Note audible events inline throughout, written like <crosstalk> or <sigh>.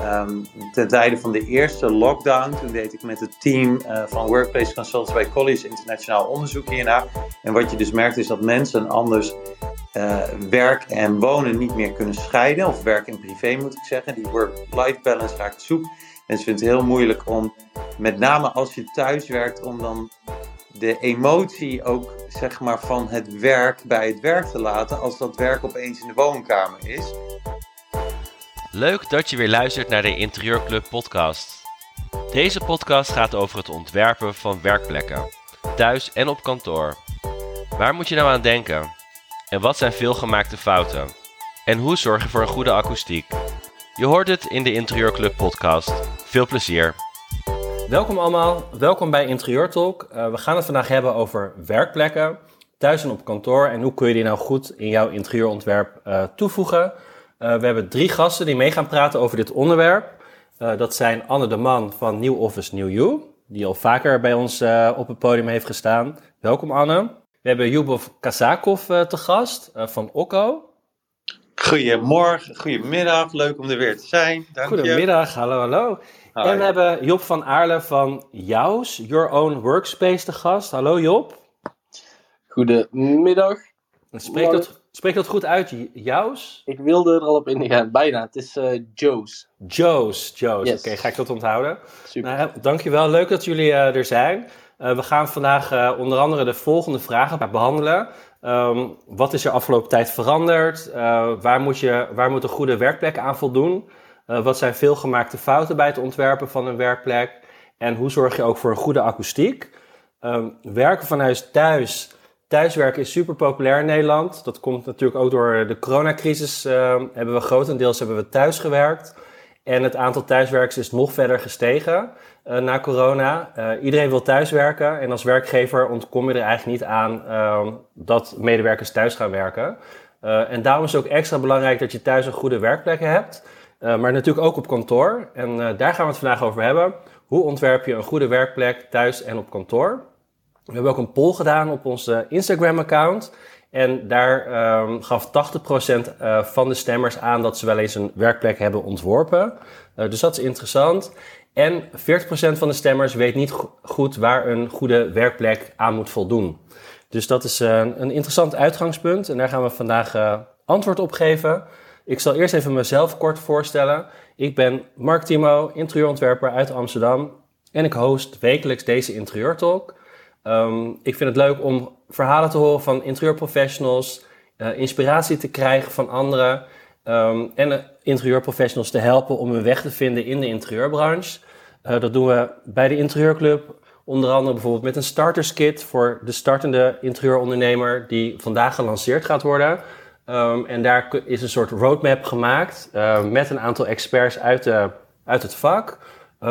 ehm, ten tijde van de eerste lockdown. Toen deed ik met het team van Workplace Consultants bij College Internationaal Onderzoek hierna. En wat je dus merkt is dat mensen anders werk en wonen niet meer kunnen scheiden. Of werk en privé moet ik zeggen. Die work-life balance raakt zoek. En ze vinden het heel moeilijk om, met name als je thuis werkt, om dan de emotie ook zeg maar, van het werk bij het werk te laten als dat werk opeens in de woonkamer is. Leuk dat je weer luistert naar de Interieurclub podcast. Deze podcast gaat over het ontwerpen van werkplekken, thuis en op kantoor. Waar moet je nou aan denken? En wat zijn veelgemaakte fouten? En hoe zorg je voor een goede akoestiek? Je hoort het in de Interieurclub podcast. Veel plezier! Welkom allemaal, welkom bij Interieur Talk. Uh, we gaan het vandaag hebben over werkplekken, thuis en op kantoor. En hoe kun je die nou goed in jouw interieurontwerp uh, toevoegen. Uh, we hebben drie gasten die mee gaan praten over dit onderwerp. dat zijn Anne de Man van New Office New You, die al vaker bij ons op het podium heeft gestaan. Welkom Anne. We hebben Jubov Kazakov te gast van Okko. Goedemorgen, goedemiddag, leuk om er weer te zijn. Dank Goedemiddag, hallo, hallo. En we hebben Job van Aarle van Jouws, Your Own Workspace, te gast. Hallo Job. Goedemiddag. Spreek dat, spreek dat goed uit, Jouws? Ik wilde er al op ingaan, bijna. Het is uh, Joe's. Joe's, Joe's. Oké, ga ik dat onthouden. Super. Nou, dankjewel, leuk dat jullie uh, er zijn. Uh, we gaan vandaag onder andere de volgende vragen behandelen. Um, wat is er afgelopen tijd veranderd? waar, moet je, waar moet een goede werkplek aan voldoen? Wat zijn veelgemaakte fouten bij het ontwerpen van een werkplek? En hoe zorg je ook voor een goede akoestiek? Um, werken vanuit thuis. Thuiswerken is super populair in Nederland. Dat komt natuurlijk ook door de coronacrisis. Uh, hebben we grotendeels hebben we thuis gewerkt. En het aantal thuiswerkers is nog verder gestegen uh, na corona. Uh, iedereen wil thuiswerken. En als werkgever ontkom je er eigenlijk niet aan uh, dat medewerkers thuis gaan werken. En daarom is het ook extra belangrijk dat je thuis een goede werkplek hebt. Maar natuurlijk ook op kantoor. En daar gaan we het vandaag over hebben. Hoe ontwerp je een goede werkplek thuis en op kantoor? We hebben ook een poll gedaan op onze Instagram-account. En daar um, gaf 80% uh, van de stemmers aan dat ze wel eens een werkplek hebben ontworpen. dus dat is interessant. En 40% van de stemmers weet niet go goed waar een goede werkplek aan moet voldoen. Dus dat is een interessant uitgangspunt. En daar gaan we vandaag antwoord op geven. Ik zal eerst even mezelf kort voorstellen. Ik ben Mark Timo, interieurontwerper uit Amsterdam. En ik host wekelijks deze interieurtalk. Um, ik vind het leuk om verhalen te horen van interieurprofessionals, uh, inspiratie te krijgen van anderen um, en interieurprofessionals te helpen om hun weg te vinden in de interieurbranche. Uh, dat doen we bij de Interieurclub, onder andere bijvoorbeeld met een starterskit voor de startende interieurondernemer die vandaag gelanceerd gaat worden. Um, en daar is een soort roadmap gemaakt uh, met een aantal experts uit, de, uit het vak.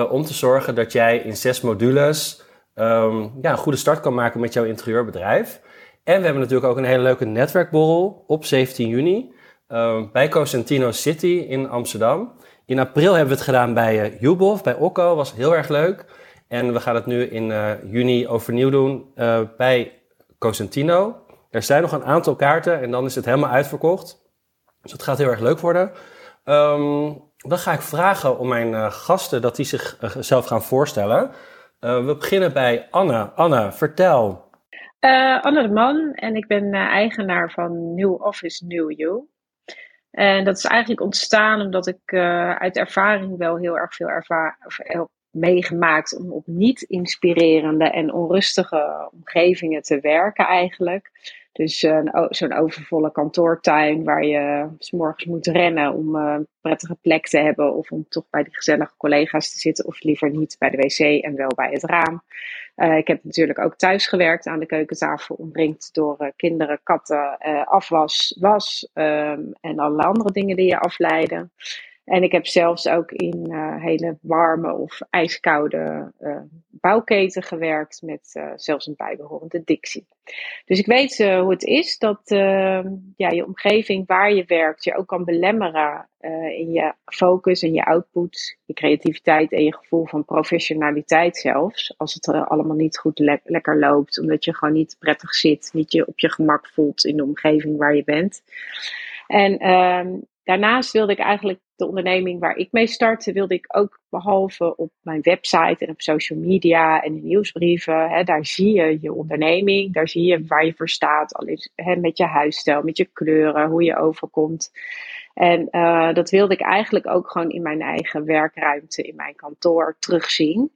Om te zorgen dat jij in zes modules um, ja, een goede start kan maken met jouw interieurbedrijf. En we hebben natuurlijk ook een hele leuke netwerkborrel op 17 juni uh, bij Cosentino City in Amsterdam. In april hebben we het gedaan bij uh, bij Okko, was heel erg leuk. En we gaan het nu in uh, juni overnieuw doen uh, bij Cosentino. Er zijn nog een aantal kaarten en dan is het helemaal uitverkocht. Dus het gaat heel erg leuk worden. Um, dan ga ik vragen om mijn gasten dat die zichzelf gaan voorstellen. Uh, we beginnen bij Anne. Anne, vertel. Anne de Man en ik ben eigenaar van New Office New You. En dat is eigenlijk ontstaan omdat ik uit ervaring wel heel erg veel ervaar, meegemaakt om op niet inspirerende en onrustige omgevingen te werken eigenlijk. Dus uh, zo'n overvolle kantoortuin waar je s morgens moet rennen om uh, een prettige plek te hebben of om toch bij die gezellige collega's te zitten of liever niet bij de wc en wel bij het raam. Uh, ik heb natuurlijk ook thuis gewerkt aan de keukentafel, omringd door kinderen, katten, afwas, was um, en allerlei andere dingen die je afleiden. En ik heb zelfs ook in uh, hele warme of ijskoude uh, bouwketen gewerkt met uh, zelfs een bijbehorende dictie. Dus ik weet hoe het is dat ja, je omgeving waar je werkt je ook kan belemmeren in je focus en je output, je creativiteit en je gevoel van professionaliteit zelfs. Als het allemaal niet goed le lekker loopt, omdat je gewoon niet prettig zit, niet je op je gemak voelt in de omgeving waar je bent. En ehm, daarnaast wilde ik eigenlijk de onderneming waar ik mee startte, wilde ik ook behalve op mijn website en op social media en nieuwsbrieven, hè, daar zie je je onderneming, daar zie je waar je voor staat, al is, hè, met je huisstijl, met je kleuren, hoe je overkomt. En uh, dat wilde ik eigenlijk ook gewoon in mijn eigen werkruimte, in mijn kantoor terugzien.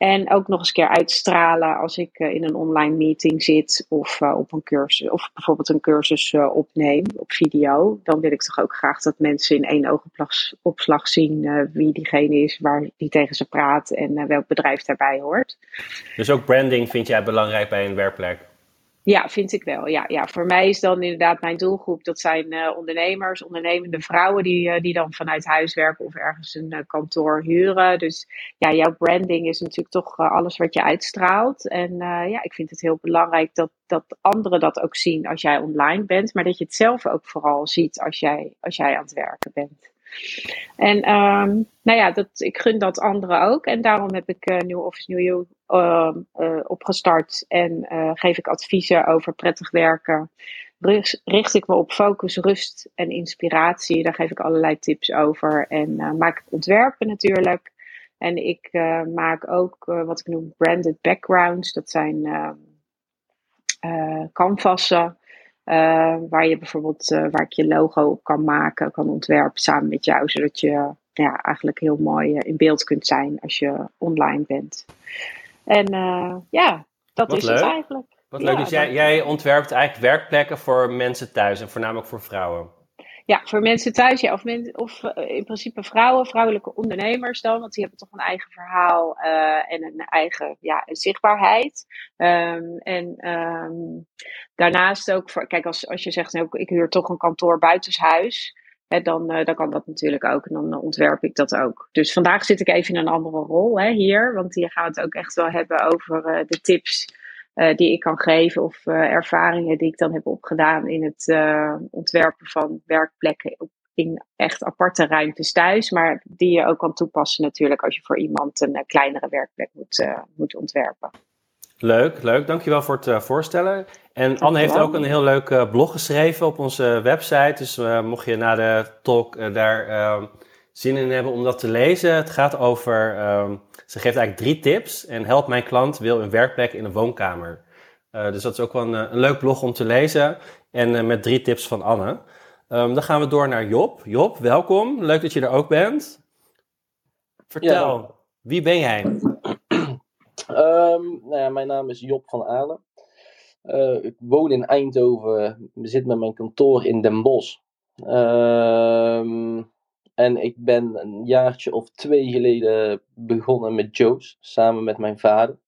En ook nog eens keer uitstralen als ik uh, in een online meeting zit of uh, op een cursus, of bijvoorbeeld een cursus uh, opneem op video. Dan wil ik toch ook graag dat mensen in één oogopslag zien wie diegene is, waar die tegen ze praat en welk bedrijf daarbij hoort. Dus ook branding vind jij belangrijk bij een werkplek? Ja, vind ik wel. Ja, ja, voor mij is dan inderdaad mijn doelgroep, dat zijn uh, ondernemers, ondernemende vrouwen die, uh, die dan vanuit huis werken of ergens een uh, kantoor huren. Dus ja, jouw branding is natuurlijk toch alles wat je uitstraalt. En ja, ik vind het heel belangrijk dat, dat anderen dat ook zien als jij online bent, maar dat je het zelf ook vooral ziet als jij, als jij aan het werken bent. En um, nou ja, dat, ik gun dat anderen ook. En daarom heb ik uh, New Office New You uh, uh, opgestart. En geef ik adviezen over prettig werken. Richt ik me op focus, rust en inspiratie. Daar geef ik allerlei tips over. En maak ik ontwerpen natuurlijk. En ik maak ook wat ik noem branded backgrounds. Dat zijn canvassen. Uh, waar je bijvoorbeeld, uh, waar ik je logo op kan maken, kan ontwerpen samen met jou, zodat je ja, eigenlijk heel mooi uh, in beeld kunt zijn als je online bent. En ja, dat is het eigenlijk. Wat leuk, dus jij, jij ontwerpt eigenlijk werkplekken voor mensen thuis en voornamelijk voor vrouwen. Ja, voor mensen thuis, ja, of, of uh, in principe vrouwen, vrouwelijke ondernemers dan, want die hebben toch een eigen verhaal uh, en een eigen ja, zichtbaarheid. Um, en um, daarnaast ook, voor, kijk, als, als je zegt, nou, ik huur toch een kantoor buitenshuis, hè, dan, uh, dan kan dat natuurlijk ook en dan ontwerp ik dat ook. Dus vandaag zit ik even in een andere rol hè, hier, want hier gaan we het ook echt wel hebben over de tips uh, die ik kan geven of uh, ervaringen die ik dan heb opgedaan in het uh, ontwerpen van werkplekken in echt aparte ruimtes thuis, maar die je ook kan toepassen natuurlijk als je voor iemand een kleinere werkplek moet, moet ontwerpen. Leuk, leuk. Dankjewel voor het voorstellen. En Anne heeft ook een heel leuk blog geschreven op onze website. Dus mocht je na de talk daar ehm, zin in hebben om dat te lezen. Het gaat over, ehm, ze geeft eigenlijk drie tips. En help mijn klant wil een werkplek in een woonkamer. Uh, dus dat is ook wel een, een, leuk blog om te lezen. En uh, met drie tips van Anne. Um, dan gaan we door naar Job. Job, welkom. Leuk dat je er ook bent. Vertel, ja. wie ben jij? um, nou ja, mijn naam is Job van Alen. Uh, ik woon in Eindhoven. Ik zit met mijn kantoor in Den Bosch. Um, en ik ben een jaartje of twee geleden begonnen met Joe's, samen met mijn vader.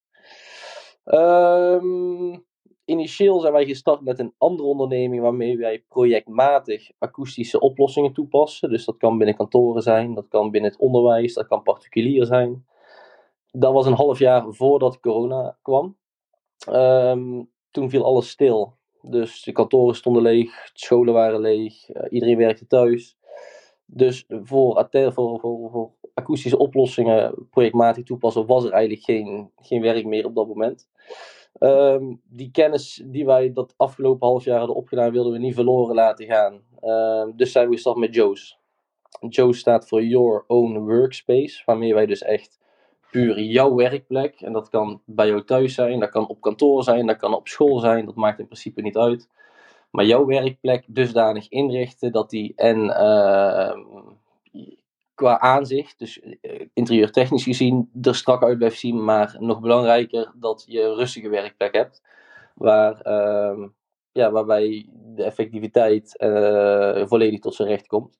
Um, initieel zijn wij gestart met een andere onderneming waarmee wij projectmatig akoestische oplossingen toepassen. Dus dat kan binnen kantoren zijn, dat kan binnen het onderwijs, dat kan particulier zijn. Dat was een half jaar voordat corona kwam. Um, toen viel alles stil. Dus de kantoren stonden leeg, scholen waren leeg, uh, iedereen werkte thuis. Dus voor, voor, voor, voor akoestische oplossingen projectmatig toepassen was er eigenlijk geen, geen werk meer op dat moment. Um, die kennis die wij dat afgelopen half jaar hadden opgedaan, wilden we niet verloren laten gaan. Um, dus zijn we gestart met Joe's. Joe's staat voor Your Own Workspace, waarmee wij dus echt puur jouw werkplek, en dat kan bij jou thuis zijn, dat kan op kantoor zijn, dat kan op school zijn, dat maakt in principe niet uit maar jouw werkplek dusdanig inrichten dat die en uh, qua aanzicht, dus eh, interieurtechnisch gezien, er strak uit blijft zien, maar nog belangrijker dat je een rustige werkplek hebt, waar, uh, ja, waarbij de effectiviteit uh, volledig tot zijn recht komt.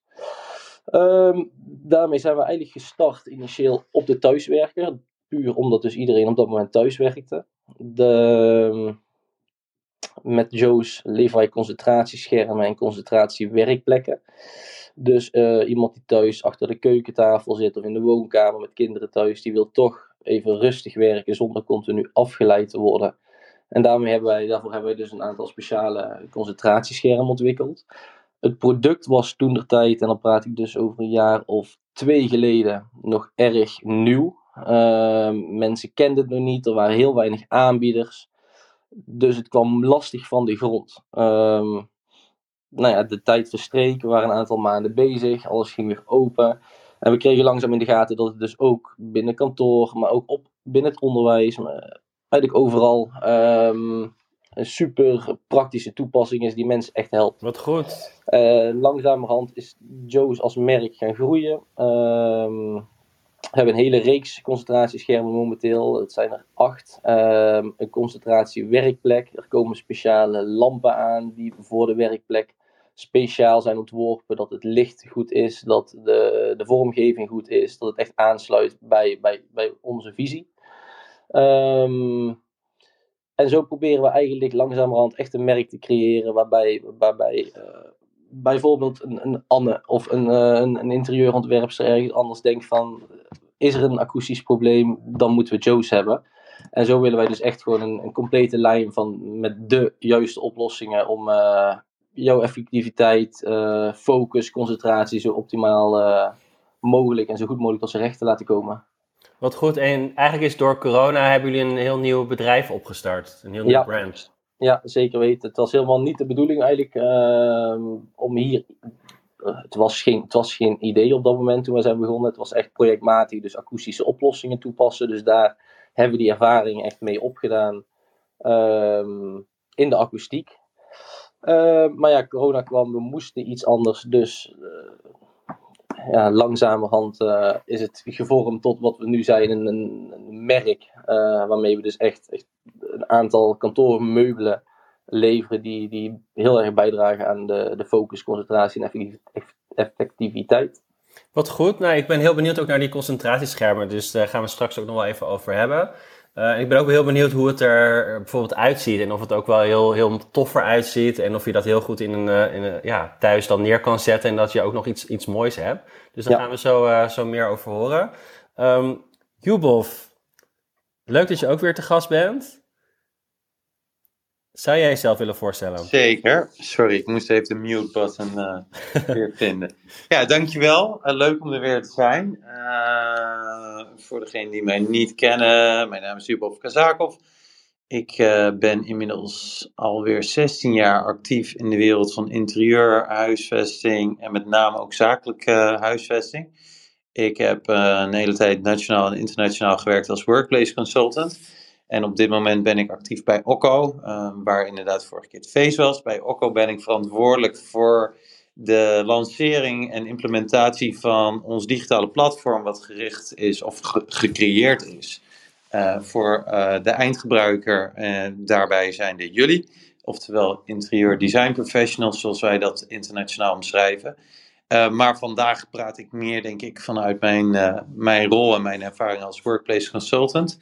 Um, daarmee zijn we eigenlijk gestart initieel op de thuiswerker, puur omdat dus iedereen op dat moment thuis werkte. De, met Joe's wij concentratieschermen en concentratiewerkplekken. Dus uh, iemand die thuis achter de keukentafel zit of in de woonkamer met kinderen thuis, die wil toch even rustig werken zonder continu afgeleid te worden. En daarmee hebben wij, daarvoor hebben wij dus een aantal speciale concentratieschermen ontwikkeld. Het product was toen de tijd, en dan praat ik dus over een jaar of twee geleden, nog erg nieuw. Uh, mensen kenden het nog niet, er waren heel weinig aanbieders. Dus het kwam lastig van de grond. Um, nou ja, de tijd verstreek. We waren een aantal maanden bezig. Alles ging weer open. En we kregen langzaam in de gaten dat het dus ook binnen kantoor, maar ook op, binnen het onderwijs, maar eigenlijk overal um, een super praktische toepassing is die mensen echt helpt. Wat goed. Uh, langzamerhand is Joe's als merk gaan groeien. Um, we hebben een hele reeks concentratieschermen momenteel. Het zijn er acht. Um, een concentratiewerkplek. Er komen speciale lampen aan die voor de werkplek speciaal zijn ontworpen. Dat het licht goed is, dat de, de vormgeving goed is, dat het echt aansluit bij, bij, bij onze visie. Um, en zo proberen we eigenlijk langzamerhand echt een merk te creëren waarbij, waarbij uh, bijvoorbeeld een, een Anne of een, uh, een, een interieurontwerpster ergens anders denkt van is er een akoestisch probleem, dan moeten we Joe's hebben. En zo willen wij dus echt gewoon een, een complete lijn van met de juiste oplossingen om uh, jouw effectiviteit, focus, concentratie zo optimaal mogelijk en zo goed mogelijk tot zijn recht te laten komen. Wat goed. En eigenlijk is door corona hebben jullie een heel nieuw bedrijf opgestart. Een heel nieuw ja. brand. Ja, zeker weten. Het was helemaal niet de bedoeling eigenlijk uh, om hier... Uh, het, was geen, het was geen idee op dat moment toen we zijn begonnen. Het was echt projectmatig, dus akoestische oplossingen toepassen. Dus daar hebben we die ervaring echt mee opgedaan uh, in de akoestiek. Ehm, maar ja, corona kwam, we moesten iets anders. Dus eh, ja, langzamerhand uh, is het gevormd tot wat we nu zijn, een, een merk. Waarmee we dus echt, echt een aantal kantoormeubelen leveren die, die heel erg bijdragen aan de, de focus, concentratie en effectiviteit. Wat goed. Nou, ik ben heel benieuwd ook naar die concentratieschermen. Dus daar gaan we straks ook nog wel even over hebben. Uh, ik ben ook heel benieuwd hoe het er bijvoorbeeld uitziet. En of het ook wel heel, heel toffer uitziet. En of je dat heel goed in een, uh, in een, ja, thuis dan neer kan zetten. En dat je ook nog iets, iets moois hebt. Dus daar gaan we zo, uh, zo meer over horen. Um, Jubov, leuk dat je ook weer te gast bent. Zou jij jezelf willen voorstellen? Zeker. Sorry, ik moest even de mute-button uh, <laughs> weer vinden. Ja, dankjewel. Uh, leuk om er weer te zijn. Uh, voor degenen die mij niet kennen, mijn naam is Jubov Kazakov. Ik ben inmiddels alweer 16 jaar actief in de wereld van interieur, huisvesting en met name ook zakelijke huisvesting. Ik heb een hele tijd nationaal en internationaal gewerkt als workplace consultant. En op dit moment ben ik actief bij Okko, um, waar inderdaad vorige keer het feest was. Bij Okko ben ik verantwoordelijk voor de lancering en implementatie van ons digitale platform, wat gericht is of ge gecreëerd is uh, voor uh, de eindgebruiker. En daarbij zijn de jullie, oftewel interieur design professionals, zoals wij dat internationaal omschrijven. Uh, maar vandaag praat ik meer, denk ik, vanuit mijn, mijn rol en mijn ervaring als workplace consultant.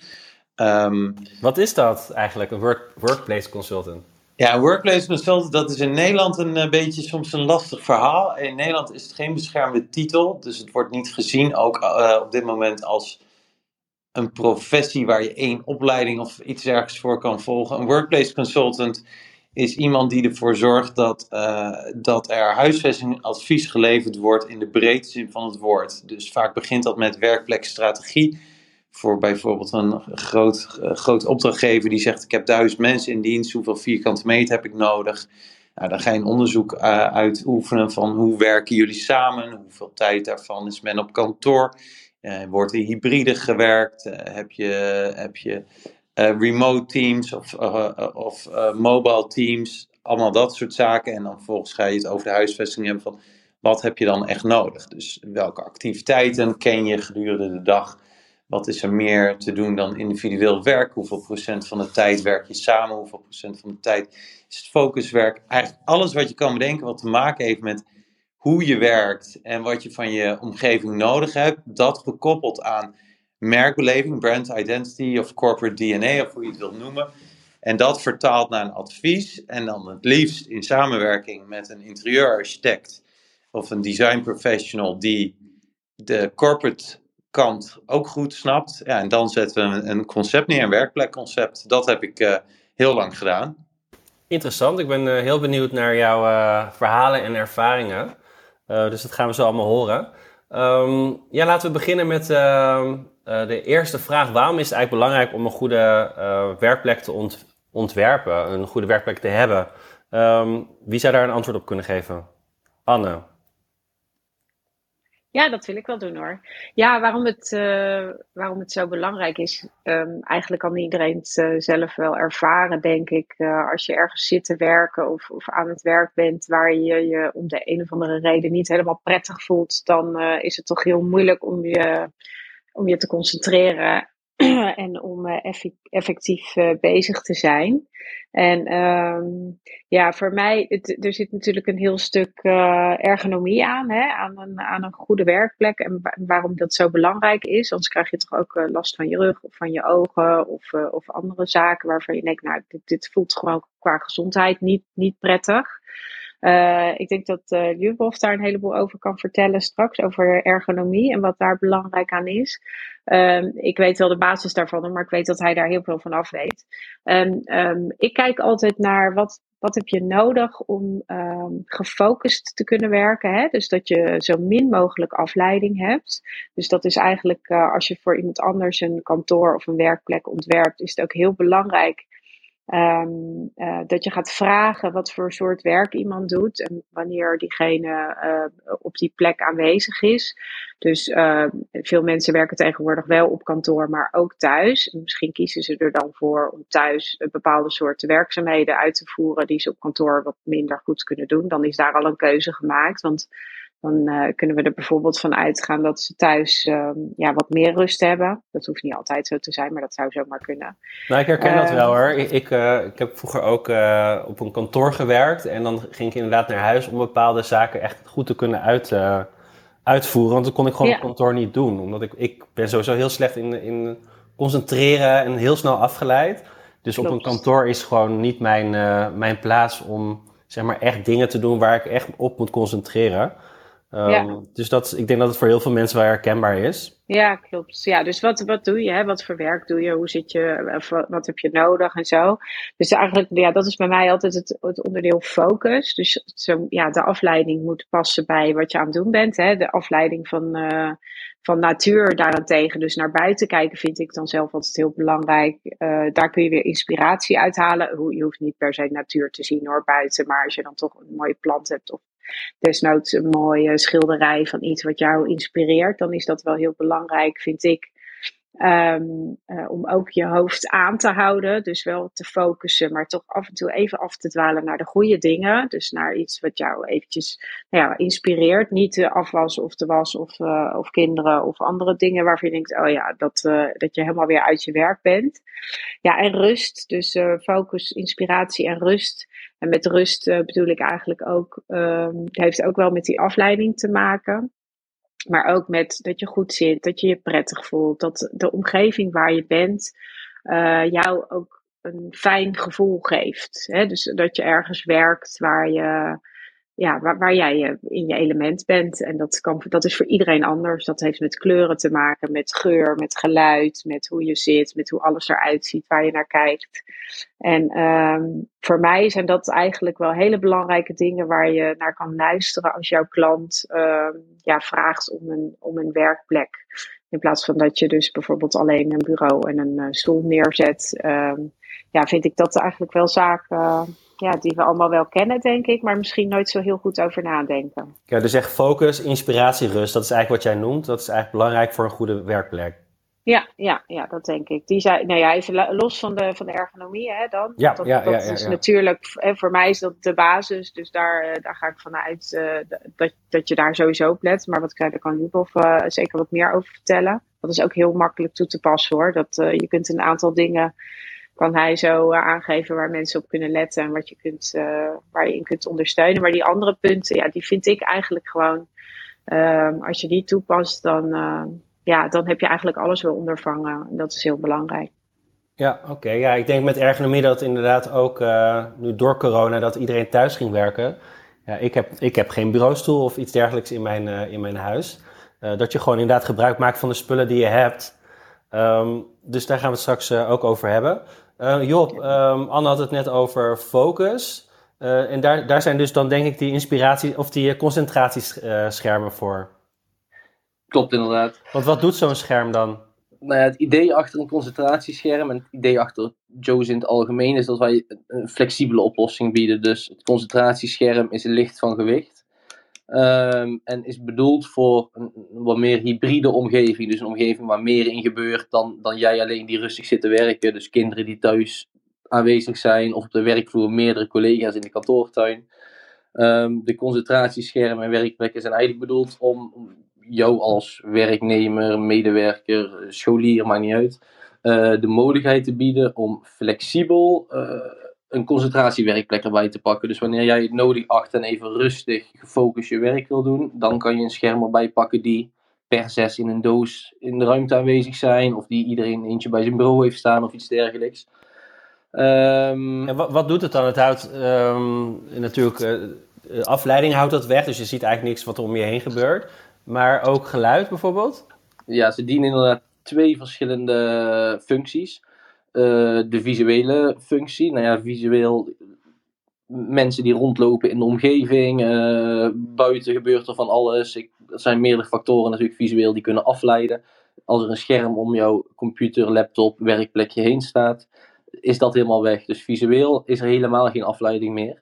Um, Wat is dat eigenlijk, een work, workplace consultant? Ja, een workplace consultant, dat is in Nederland een, een, beetje soms een lastig verhaal. In Nederland is het geen beschermde titel, dus het wordt niet gezien ook uh, op dit moment als een professie waar je één opleiding of iets ergens voor kan volgen. Een workplace consultant is iemand die ervoor zorgt dat, uh, dat er huisvestingadvies geleverd wordt in de breedste zin van het woord. Dus vaak begint dat met werkplekstrategie voor bijvoorbeeld een groot, uh, groot opdrachtgever die zegt: Ik heb duizend mensen in dienst, hoeveel vierkante meter heb ik nodig? Nou, dan ga je een onderzoek uh, uitoefenen van hoe werken jullie samen, hoeveel tijd daarvan is men op kantoor, wordt er hybride gewerkt, heb je, heb je remote teams of, of mobile teams, allemaal dat soort zaken. En dan vervolgens ga je het over de huisvesting hebben van wat heb je dan echt nodig? Dus welke activiteiten ken je gedurende de dag? Wat is er meer te doen dan individueel werk? Hoeveel procent van de tijd werk je samen? Hoeveel procent van de tijd is het focuswerk? Eigenlijk alles wat je kan bedenken wat te maken heeft met hoe je werkt en wat je van je omgeving nodig hebt, dat gekoppeld aan merkbeleving, brand identity of corporate DNA of hoe je het wilt noemen. En dat vertaalt naar een advies en dan het liefst in samenwerking met een interieurarchitect of een design professional die de corporate kant ook goed snapt. Ja, en dan zetten we een concept neer, een werkplekconcept. Dat heb ik uh, heel lang gedaan. Interessant. Ik ben uh, heel benieuwd naar jouw uh, verhalen en ervaringen. dus dat gaan we zo allemaal horen. Um, ja, laten we beginnen met ehm, de eerste vraag. Waarom is het eigenlijk belangrijk om een goede werkplek te ont ontwerpen, een goede werkplek te hebben? Ehm, wie zou daar een antwoord op kunnen geven? Anne. Ja, dat wil ik wel doen hoor. Ja, waarom het, uh, waarom het zo belangrijk is, um, eigenlijk kan iedereen het uh, zelf wel ervaren, denk ik. Uh, als je ergens zit te werken of, of aan het werk bent waar je je om de een of andere reden niet helemaal prettig voelt, dan is het toch heel moeilijk om je, om je te concentreren <clears throat> en om effectief bezig te zijn. En um, ja, voor mij, er zit natuurlijk een heel stuk uh, ergonomie aan, hè, aan, een, aan een goede werkplek. En waarom dat zo belangrijk is. Anders krijg je toch ook last van je rug of van je ogen of, of andere zaken waarvan je denkt, nou, dit, dit voelt gewoon qua gezondheid niet, niet prettig. Uh, ik denk dat uh, daar een heleboel over kan vertellen straks, over ergonomie en wat daar belangrijk aan is. Um, ik weet wel de basis daarvan, maar ik weet dat hij daar heel veel van af weet. Um, um, ik kijk altijd naar wat, wat heb je nodig om gefocust te kunnen werken. Hè? Dus dat je zo min mogelijk afleiding hebt. Dus dat is eigenlijk uh, als je voor iemand anders een kantoor of een werkplek ontwerpt, is het ook heel belangrijk Um, uh, dat je gaat vragen wat voor soort werk iemand doet en wanneer diegene uh, op die plek aanwezig is. Dus uh, veel mensen werken tegenwoordig wel op kantoor, maar ook thuis. En misschien kiezen ze er dan voor om thuis bepaalde soorten werkzaamheden uit te voeren die ze op kantoor wat minder goed kunnen doen. Dan is daar al een keuze gemaakt. Want dan uh, kunnen we er bijvoorbeeld van uitgaan dat ze thuis uh, ja, wat meer rust hebben. Dat hoeft niet altijd zo te zijn, maar dat zou zomaar kunnen. Nou, ik herken dat wel hoor. Ik, ik, uh, ik heb vroeger ook op een kantoor gewerkt. En dan ging ik inderdaad naar huis om bepaalde zaken echt goed te kunnen uit, uitvoeren. Want dat kon ik gewoon ja. op kantoor niet doen. Omdat ik, ik ben sowieso heel slecht in, in concentreren en heel snel afgeleid. Dus Klopt. op een kantoor is gewoon niet mijn, mijn plaats om zeg maar echt dingen te doen waar ik echt op moet concentreren. Um, ja. Dus dat, ik denk dat het voor heel veel mensen wel herkenbaar is. Ja, klopt. Ja, dus wat, wat doe je? Hè? Wat voor werk doe je? Hoe zit je? Wat, wat heb je nodig en zo? Dus eigenlijk, ja, dat is bij mij altijd het, het onderdeel focus. Dus zo, ja, de afleiding moet passen bij wat je aan het doen bent. Hè? De afleiding van, uh, van natuur daarentegen. Dus naar buiten kijken vind ik dan zelf altijd heel belangrijk. Uh, daar kun je weer inspiratie uithalen. Je hoeft niet per se natuur te zien hoor, buiten. Maar als je dan toch een mooie plant hebt of desnoods een mooie schilderij van iets wat jou inspireert, dan is dat wel heel belangrijk, vind ik. Um, om ook je hoofd aan te houden, dus wel te focussen, maar toch af en toe even af te dwalen naar de goede dingen. Dus naar iets wat jou eventjes nou ja, inspireert. Niet afwas of de was of, uh, of kinderen of andere dingen waarvan je denkt, oh ja, dat, uh, dat je helemaal weer uit je werk bent. Ja, en rust. Dus focus, inspiratie en rust. En met rust bedoel ik eigenlijk ook, um, het heeft ook wel met die afleiding te maken. Maar ook met dat je goed zit, dat je je prettig voelt, dat de omgeving waar je bent uh, jou ook een fijn gevoel geeft. Hè? Dus dat je ergens werkt waar je ja, waar, waar jij in je element bent. En dat, kan, dat is voor iedereen anders. Dat heeft met kleuren te maken, met geur, met geluid, met hoe je zit, met hoe alles eruit ziet, waar je naar kijkt. En um, voor mij zijn dat eigenlijk wel hele belangrijke dingen waar je naar kan luisteren als jouw klant um, ja, vraagt om een, om een werkplek. In plaats van dat je dus bijvoorbeeld alleen een bureau en een uh, stoel neerzet. Um, ja, vind ik dat eigenlijk wel zaken ja, die we allemaal wel kennen, denk ik, maar misschien nooit zo heel goed over nadenken. Ja, dus echt focus, inspiratie, rust. Dat is eigenlijk wat jij noemt. Dat is eigenlijk belangrijk voor een goede werkplek. Ja, ja, ja, dat denk ik. Die zei, nou ja, even los van de, van de ergonomie hè, dan. Ja, dat, ja, dat ja, ja, is natuurlijk, hè, voor mij is dat de basis. Dus daar, eh, daar ga ik vanuit uh, dat, dat je daar sowieso op let. Maar wat daar kan Jubov uh, zeker wat meer over vertellen. Dat is ook heel makkelijk toe te passen hoor. Dat, uh, je kunt een aantal dingen kan hij zo uh, aangeven waar mensen op kunnen letten en wat je kunt, uh, waar je in kunt ondersteunen. Maar die andere punten, ja, die vind ik eigenlijk gewoon, uh, als je die toepast, dan, uh, ja, dan heb je eigenlijk alles wel ondervangen. En dat is heel belangrijk. Ja, oké. Ja, ik denk met ergonomie dat inderdaad ook nu door corona dat iedereen thuis ging werken. Ja, ik, heb, ik heb geen bureaustoel of iets dergelijks in mijn, in mijn huis. Dat je gewoon inderdaad gebruik maakt van de spullen die je hebt. Um, dus daar gaan we het straks ook over hebben. Uh, Job, um, Anne had het net over focus. Uh, en daar, daar zijn dus dan denk ik die inspiratie of die concentratieschermen voor. Klopt inderdaad. Want wat doet zo'n scherm dan? Nou ja, het idee achter een concentratiescherm en het idee achter Joe's in het algemeen is dat wij een flexibele oplossing bieden. Dus het concentratiescherm is licht van gewicht. Ehm, en is bedoeld voor een, wat meer hybride omgeving. Dus een omgeving waar meer in gebeurt dan, dan jij alleen die rustig zit te werken. Dus kinderen die thuis aanwezig zijn of op de werkvloer meerdere collega's in de kantoortuin. Ehm, de concentratieschermen en werkplekken zijn eigenlijk bedoeld om jou als werknemer, medewerker, scholier, maakt niet uit, uh, de mogelijkheid te bieden om flexibel uh, een concentratiewerkplek erbij te pakken. Dus wanneer jij het nodig acht en even rustig, gefocust je werk wil doen, dan kan je een scherm erbij pakken die per zes in een doos in de ruimte aanwezig zijn, of die iedereen eentje bij zijn bureau heeft staan of iets dergelijks. Um, en wat, wat, doet het dan? Het houdt um, natuurlijk uh, afleiding houdt dat weg, dus je ziet eigenlijk niks wat er om je heen gebeurt. Maar ook geluid bijvoorbeeld? Ja, ze dienen inderdaad twee verschillende functies. Uh, de visuele functie, nou ja, visueel mensen die rondlopen in de omgeving, uh, buiten gebeurt er van alles. Ik, er zijn meerdere factoren natuurlijk visueel die kunnen afleiden. Als er een scherm om jouw computer, laptop, werkplekje heen staat, is dat helemaal weg. Dus visueel is er helemaal geen afleiding meer.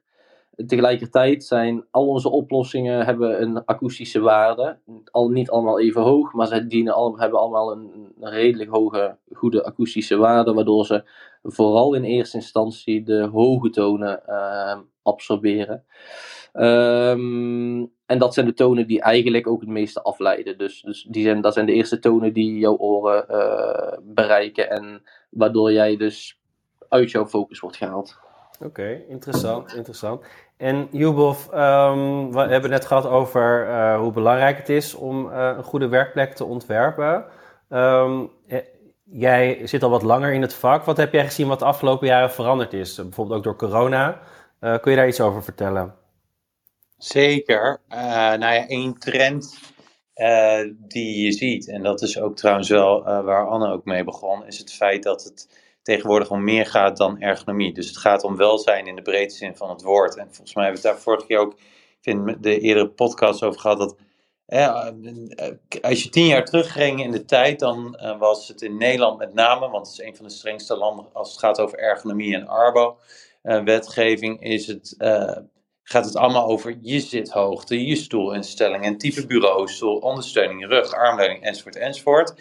Tegelijkertijd zijn al onze oplossingen hebben een akoestische waarde. Al niet allemaal even hoog, maar ze dienen al, hebben allemaal een, redelijk hoge, goede akoestische waarde, waardoor ze vooral in eerste instantie de hoge tonen uh, absorberen. Um, en dat zijn de tonen die eigenlijk ook het meeste afleiden. Dus, dus die zijn, dat zijn de eerste tonen die jouw oren uh, bereiken en waardoor jij dus uit jouw focus wordt gehaald. Oké, interessant, interessant. En Jubov, um, we hebben net gehad over uh, hoe belangrijk het is om uh, een goede werkplek te ontwerpen. Um, jij zit al wat langer in het vak. Wat heb jij gezien wat de afgelopen jaren veranderd is? Bijvoorbeeld ook door corona. Kun je daar iets over vertellen? Zeker. nou ja, één trend die je ziet, en dat is ook trouwens wel waar Anne ook mee begon, is het feit dat het tegenwoordig om meer gaat dan ergonomie. Dus het gaat om welzijn in de breedste zin van het woord. En volgens mij hebben we het daar vorige keer ook, vind de eerdere podcast over gehad, dat als je tien jaar terugging in de tijd, dan uh, was het in Nederland met name, want het is een van de strengste landen als het gaat over ergonomie en arbo-wetgeving, is het, uh, gaat het allemaal over je zithoogte, je stoelinstelling en type bureaustoel, ondersteuning, rug, armleuning enzovoort enzovoort.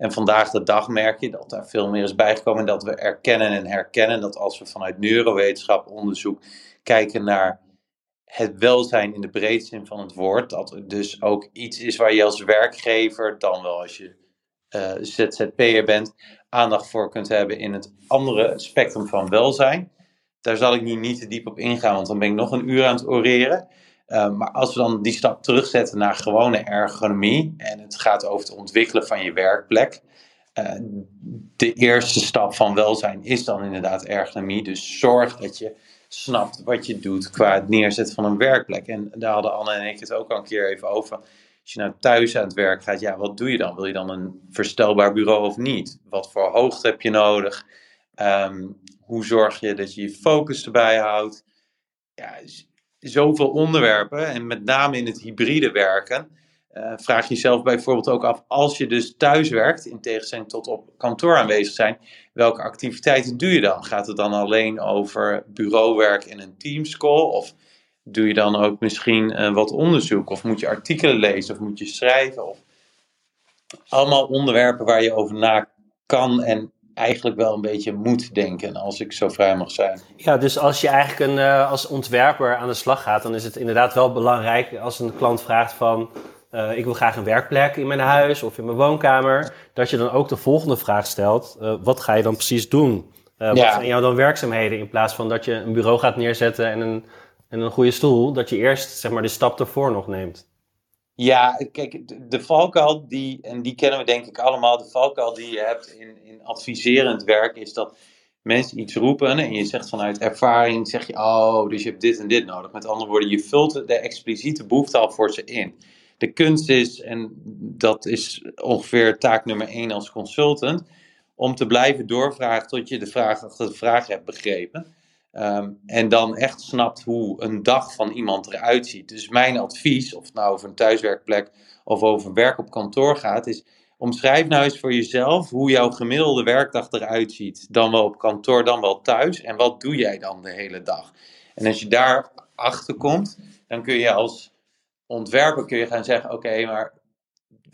En vandaag de dag merk je dat daar veel meer is bijgekomen. En dat we erkennen en herkennen dat als we vanuit neurowetenschap onderzoek kijken naar het welzijn in de breedste zin van het woord. Dat het dus ook iets is waar je als werkgever, dan wel als je uh, ZZP'er bent, aandacht voor kunt hebben in het andere spectrum van welzijn. Daar zal ik nu niet te diep op ingaan, want dan ben ik nog een uur aan het oreren. Uh, maar als we dan die stap terugzetten naar gewone ergonomie en het gaat over het ontwikkelen van je werkplek. Uh, de eerste stap van welzijn is dan inderdaad ergonomie. Dus zorg dat je snapt wat je doet qua het neerzetten van een werkplek. En daar hadden Anne en ik het ook al een keer even over. Als je nou thuis aan het werk gaat, ja, wat doe je dan? Wil je dan een verstelbaar bureau of niet? Wat voor hoogte heb je nodig? Um, hoe zorg je dat je je focus erbij houdt? Ja, zoveel onderwerpen en met name in het hybride werken. Uh, vraag jezelf bijvoorbeeld ook af, als je dus thuis werkt, in tegenstelling tot op kantoor aanwezig zijn, welke activiteiten doe je dan? Gaat het dan alleen over bureauwerk in een teamscall? Of doe je dan ook misschien uh, wat onderzoek? Of moet je artikelen lezen? Of moet je schrijven? Of... Allemaal onderwerpen waar je over na kan en eigenlijk wel een beetje moet denken, als ik zo vrij mag zijn. Ja, dus als je eigenlijk een, uh, als ontwerper aan de slag gaat, dan is het inderdaad wel belangrijk als een klant vraagt van... Uh, ik wil graag een werkplek in mijn huis of in mijn woonkamer. Dat je dan ook de volgende vraag stelt. Uh, wat ga je dan precies doen? wat ja. zijn jouw dan werkzaamheden? In plaats van dat je een bureau gaat neerzetten en een, en een goede stoel. Dat je eerst zeg maar, de stap ervoor nog neemt. Ja, kijk, de valkuil die, en die kennen we denk ik allemaal, de valkuil die je hebt in, in adviserend werk is dat mensen iets roepen en je zegt vanuit ervaring, zeg je, oh, dus je hebt dit en dit nodig. Met andere woorden, je vult de expliciete behoefte al voor ze in. De kunst is, en dat is ongeveer taak nummer één als consultant, om te blijven doorvragen tot je de vraag de vraag hebt begrepen. Um, en dan echt snapt hoe een dag van iemand eruit ziet. Dus mijn advies, of het nou over een thuiswerkplek of over werk op kantoor gaat, is omschrijf nou eens voor jezelf hoe jouw gemiddelde werkdag eruit ziet. Dan wel op kantoor, dan wel thuis. En wat doe jij dan de hele dag? En als je daar achter komt, dan kun je als ontwerper kun je gaan zeggen: Oké, maar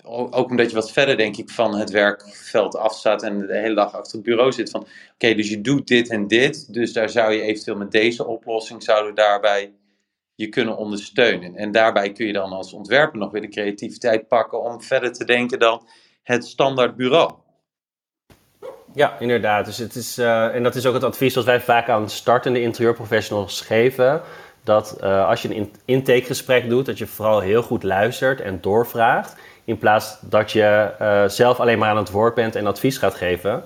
ook omdat je wat verder, denk ik, van het werkveld afstaat en de hele dag achter het bureau zit. Van oké, dus je doet dit en dit. Dus daar zou je eventueel met deze oplossing zouden daarbij je kunnen ondersteunen. En daarbij kun je dan als ontwerper nog weer de creativiteit pakken om verder te denken dan het standaard bureau. Ja, inderdaad. Dus het is, uh, en dat is ook het advies dat wij vaak aan startende interieurprofessionals geven. Dat uh, als je een intakegesprek doet, dat je vooral heel goed luistert en doorvraagt. In plaats dat je uh, zelf alleen maar aan het woord bent en advies gaat geven,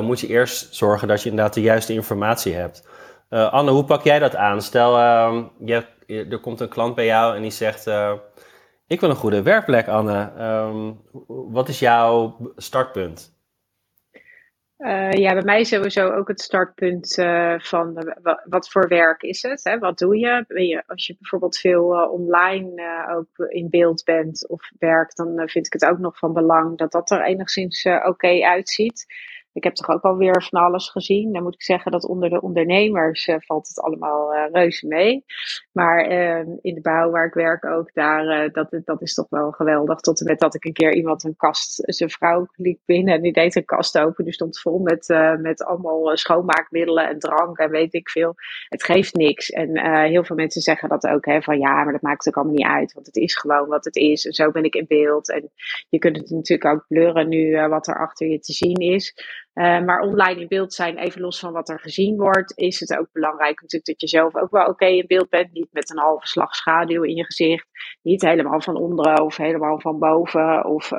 moet je eerst zorgen dat je inderdaad de juiste informatie hebt. Anne, hoe pak jij dat aan? Stel, ehm, je, er komt een klant bij jou en die zegt ik wil een goede werkplek, Anne. Ehm, wat is jouw startpunt? Uh, ja, bij mij sowieso ook het startpunt uh, van uh, wat voor werk is het? Hè? Wat doe je? je? Als je bijvoorbeeld veel online ook in beeld bent of werkt, dan vind ik het ook nog van belang dat dat er enigszins oké uitziet. Ik heb toch ook alweer van alles gezien. Dan moet ik zeggen dat onder de ondernemers uh, valt het allemaal uh, reuze mee. Maar uh, in de bouw waar ik werk ook, daar, eh, dat, dat is toch wel geweldig. Tot en met dat ik een keer iemand een kast, zijn vrouw liep binnen en die deed een kast open. Die stond vol met, met allemaal schoonmaakmiddelen en drank en weet ik veel. Het geeft niks. En heel veel mensen zeggen dat ook, hè, van ja, maar dat maakt ook allemaal niet uit. Want het is gewoon wat het is. En zo ben ik in beeld. En je kunt het natuurlijk ook blurren nu wat er achter je te zien is. Uh, maar online in beeld zijn, even los van wat er gezien wordt, is het ook belangrijk natuurlijk dat je zelf ook wel oké in beeld bent. Niet met een halve slag schaduw in je gezicht. Niet helemaal van onderen of helemaal van boven. Of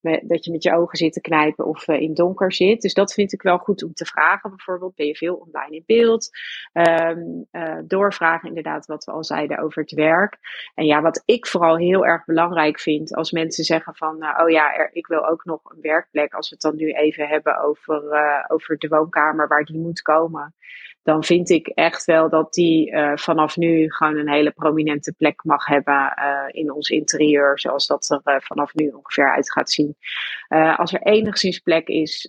met, dat je met je ogen zit te knijpen of uh, in donker zit. Dus dat vind ik wel goed om te vragen. Bijvoorbeeld, ben je veel online in beeld? Um, doorvragen inderdaad wat we al zeiden over het werk. En ja, wat ik vooral heel erg belangrijk vind als mensen zeggen van, oh ja, ik wil ook nog een werkplek. Als we het dan nu even hebben over over, uh, over de woonkamer waar die moet komen. Dan vind ik echt wel dat die uh, vanaf nu gewoon een hele prominente plek mag hebben uh, in ons interieur. Zoals dat er vanaf nu ongeveer uit gaat zien. als er enigszins plek is.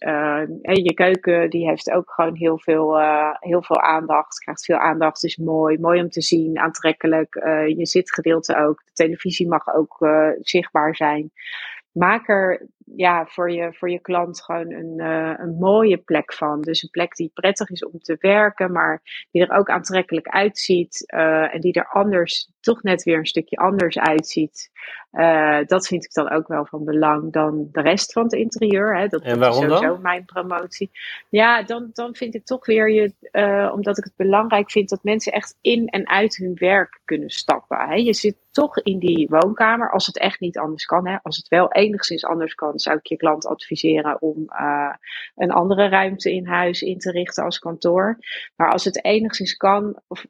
je keuken die heeft ook gewoon heel veel, heel veel aandacht. Krijgt veel aandacht. Is mooi. Mooi om te zien. Aantrekkelijk. je zitgedeelte ook. De televisie mag ook zichtbaar zijn maak er ja, voor, je, voor je klant gewoon een, uh, een mooie plek van. Dus een plek die prettig is om te werken, maar die er ook aantrekkelijk uitziet. Uh, en die er anders, toch net weer een stukje anders uitziet. Uh, dat vind ik dan ook wel van belang dan de rest van het interieur. Hè. Dat, en waarom is sowieso mijn promotie. Ja, dan, dan vind ik toch weer je, omdat ik het belangrijk vind dat mensen echt in en uit hun werk kunnen stappen. Hè. Je zit toch in die woonkamer, als het echt niet anders kan. Hè. Als het wel enigszins anders kan, zou ik je klant adviseren om uh, een andere ruimte in huis in te richten als kantoor. Maar als het enigszins kan, of,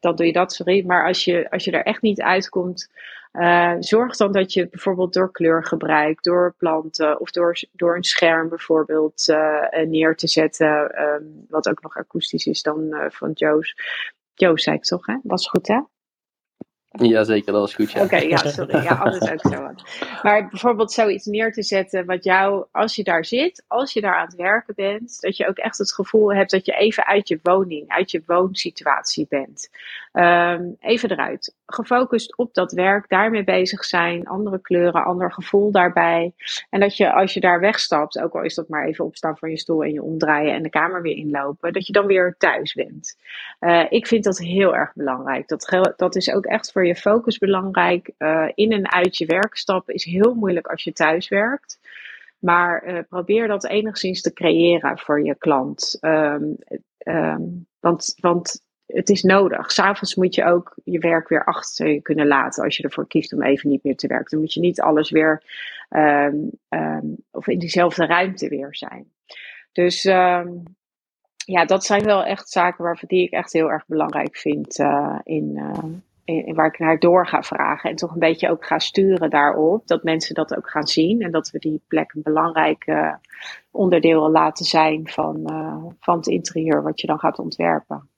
dan doe je dat, sorry. Maar als je, als je er echt niet uitkomt, uh, zorg dan dat je bijvoorbeeld door kleurgebruik, door planten of door, door een scherm bijvoorbeeld uh, neer te zetten. Um, wat ook nog akoestisch is dan van Joe's. Joe zei ik toch, hè? Was goed, hè? Ja, zeker, dat is goed. Ja. Oké, ja, sorry. Ja, <laughs> alles ook zo. Maar bijvoorbeeld zoiets neer te zetten wat jou, als je daar zit, als je daar aan het werken bent, dat je ook echt het gevoel hebt dat je even uit je woning, uit je woonsituatie bent. Um, even eruit. Gefocust op dat werk, daarmee bezig zijn, andere kleuren, ander gevoel daarbij. En dat je als je daar wegstapt, ook al is dat maar even opstaan van je stoel en je omdraaien en de kamer weer inlopen, dat je dan weer thuis bent. Uh, ik vind dat heel erg belangrijk. Dat, dat is ook echt voor je focus belangrijk. Uh, in en uit je werk stappen is heel moeilijk als je thuis werkt. Maar uh, probeer dat enigszins te creëren voor je klant. Um, um, want, want het is nodig. S'avonds moet je ook je werk weer achter je kunnen laten als je ervoor kiest om even niet meer te werken. Dan moet je niet alles weer um, of in diezelfde ruimte weer zijn. Dus ja, dat zijn wel echt zaken waarvan die ik echt heel erg belangrijk vind in, uh, in, waar ik naar door ga vragen. En toch een beetje ook ga sturen daarop. Dat mensen dat ook gaan zien. En dat we die plek een belangrijk uh, onderdeel laten zijn van, uh, van het interieur wat je dan gaat ontwerpen.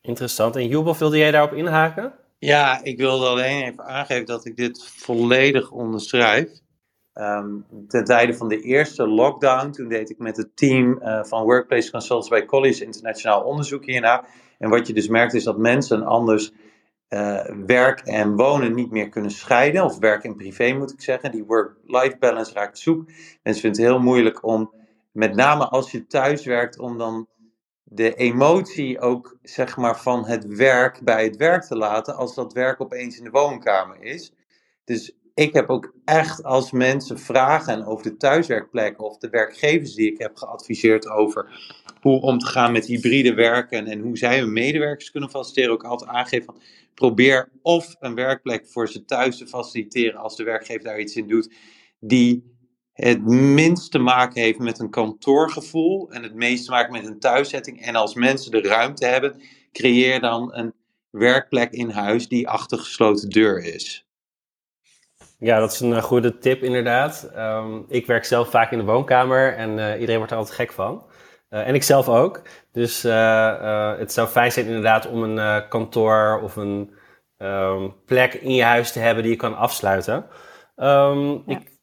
Interessant. En Jubel, wilde jij daarop inhaken? Ja, ik wilde alleen even aangeven dat ik dit volledig onderschrijf. ehm, ten tijde van de eerste lockdown. Toen deed ik met het team van Workplace Consultants bij College Internationaal Onderzoek hierna. En wat je dus merkt is dat mensen anders werk en wonen niet meer kunnen scheiden. Of werk en privé moet ik zeggen. Die work-life balance raakt zoek. Mensen vinden het heel moeilijk om, met name als je thuis werkt, om dan de emotie ook zeg maar van het werk bij het werk te laten als dat werk opeens in de woonkamer is. Dus ik heb ook echt als mensen vragen over de thuiswerkplekken of de werkgevers die ik heb geadviseerd over hoe om te gaan met hybride werken en hoe zij hun medewerkers kunnen faciliteren, ook altijd aangeven van probeer of een werkplek voor ze thuis te faciliteren als de werkgever daar iets in doet, die het minst te maken heeft met een kantoorgevoel en het meest te maken met een thuiszetting. En als mensen de ruimte hebben, creëer dan een werkplek in huis die achter gesloten deur is. Ja, dat is een eh, goede tip inderdaad. Ehm, ik werk zelf vaak in de woonkamer en uh, iedereen wordt er altijd gek van. Uh, en ik zelf ook. Dus het zou fijn zijn inderdaad om een kantoor of een um, plek in je huis te hebben die je kan afsluiten. Um, ja. ik,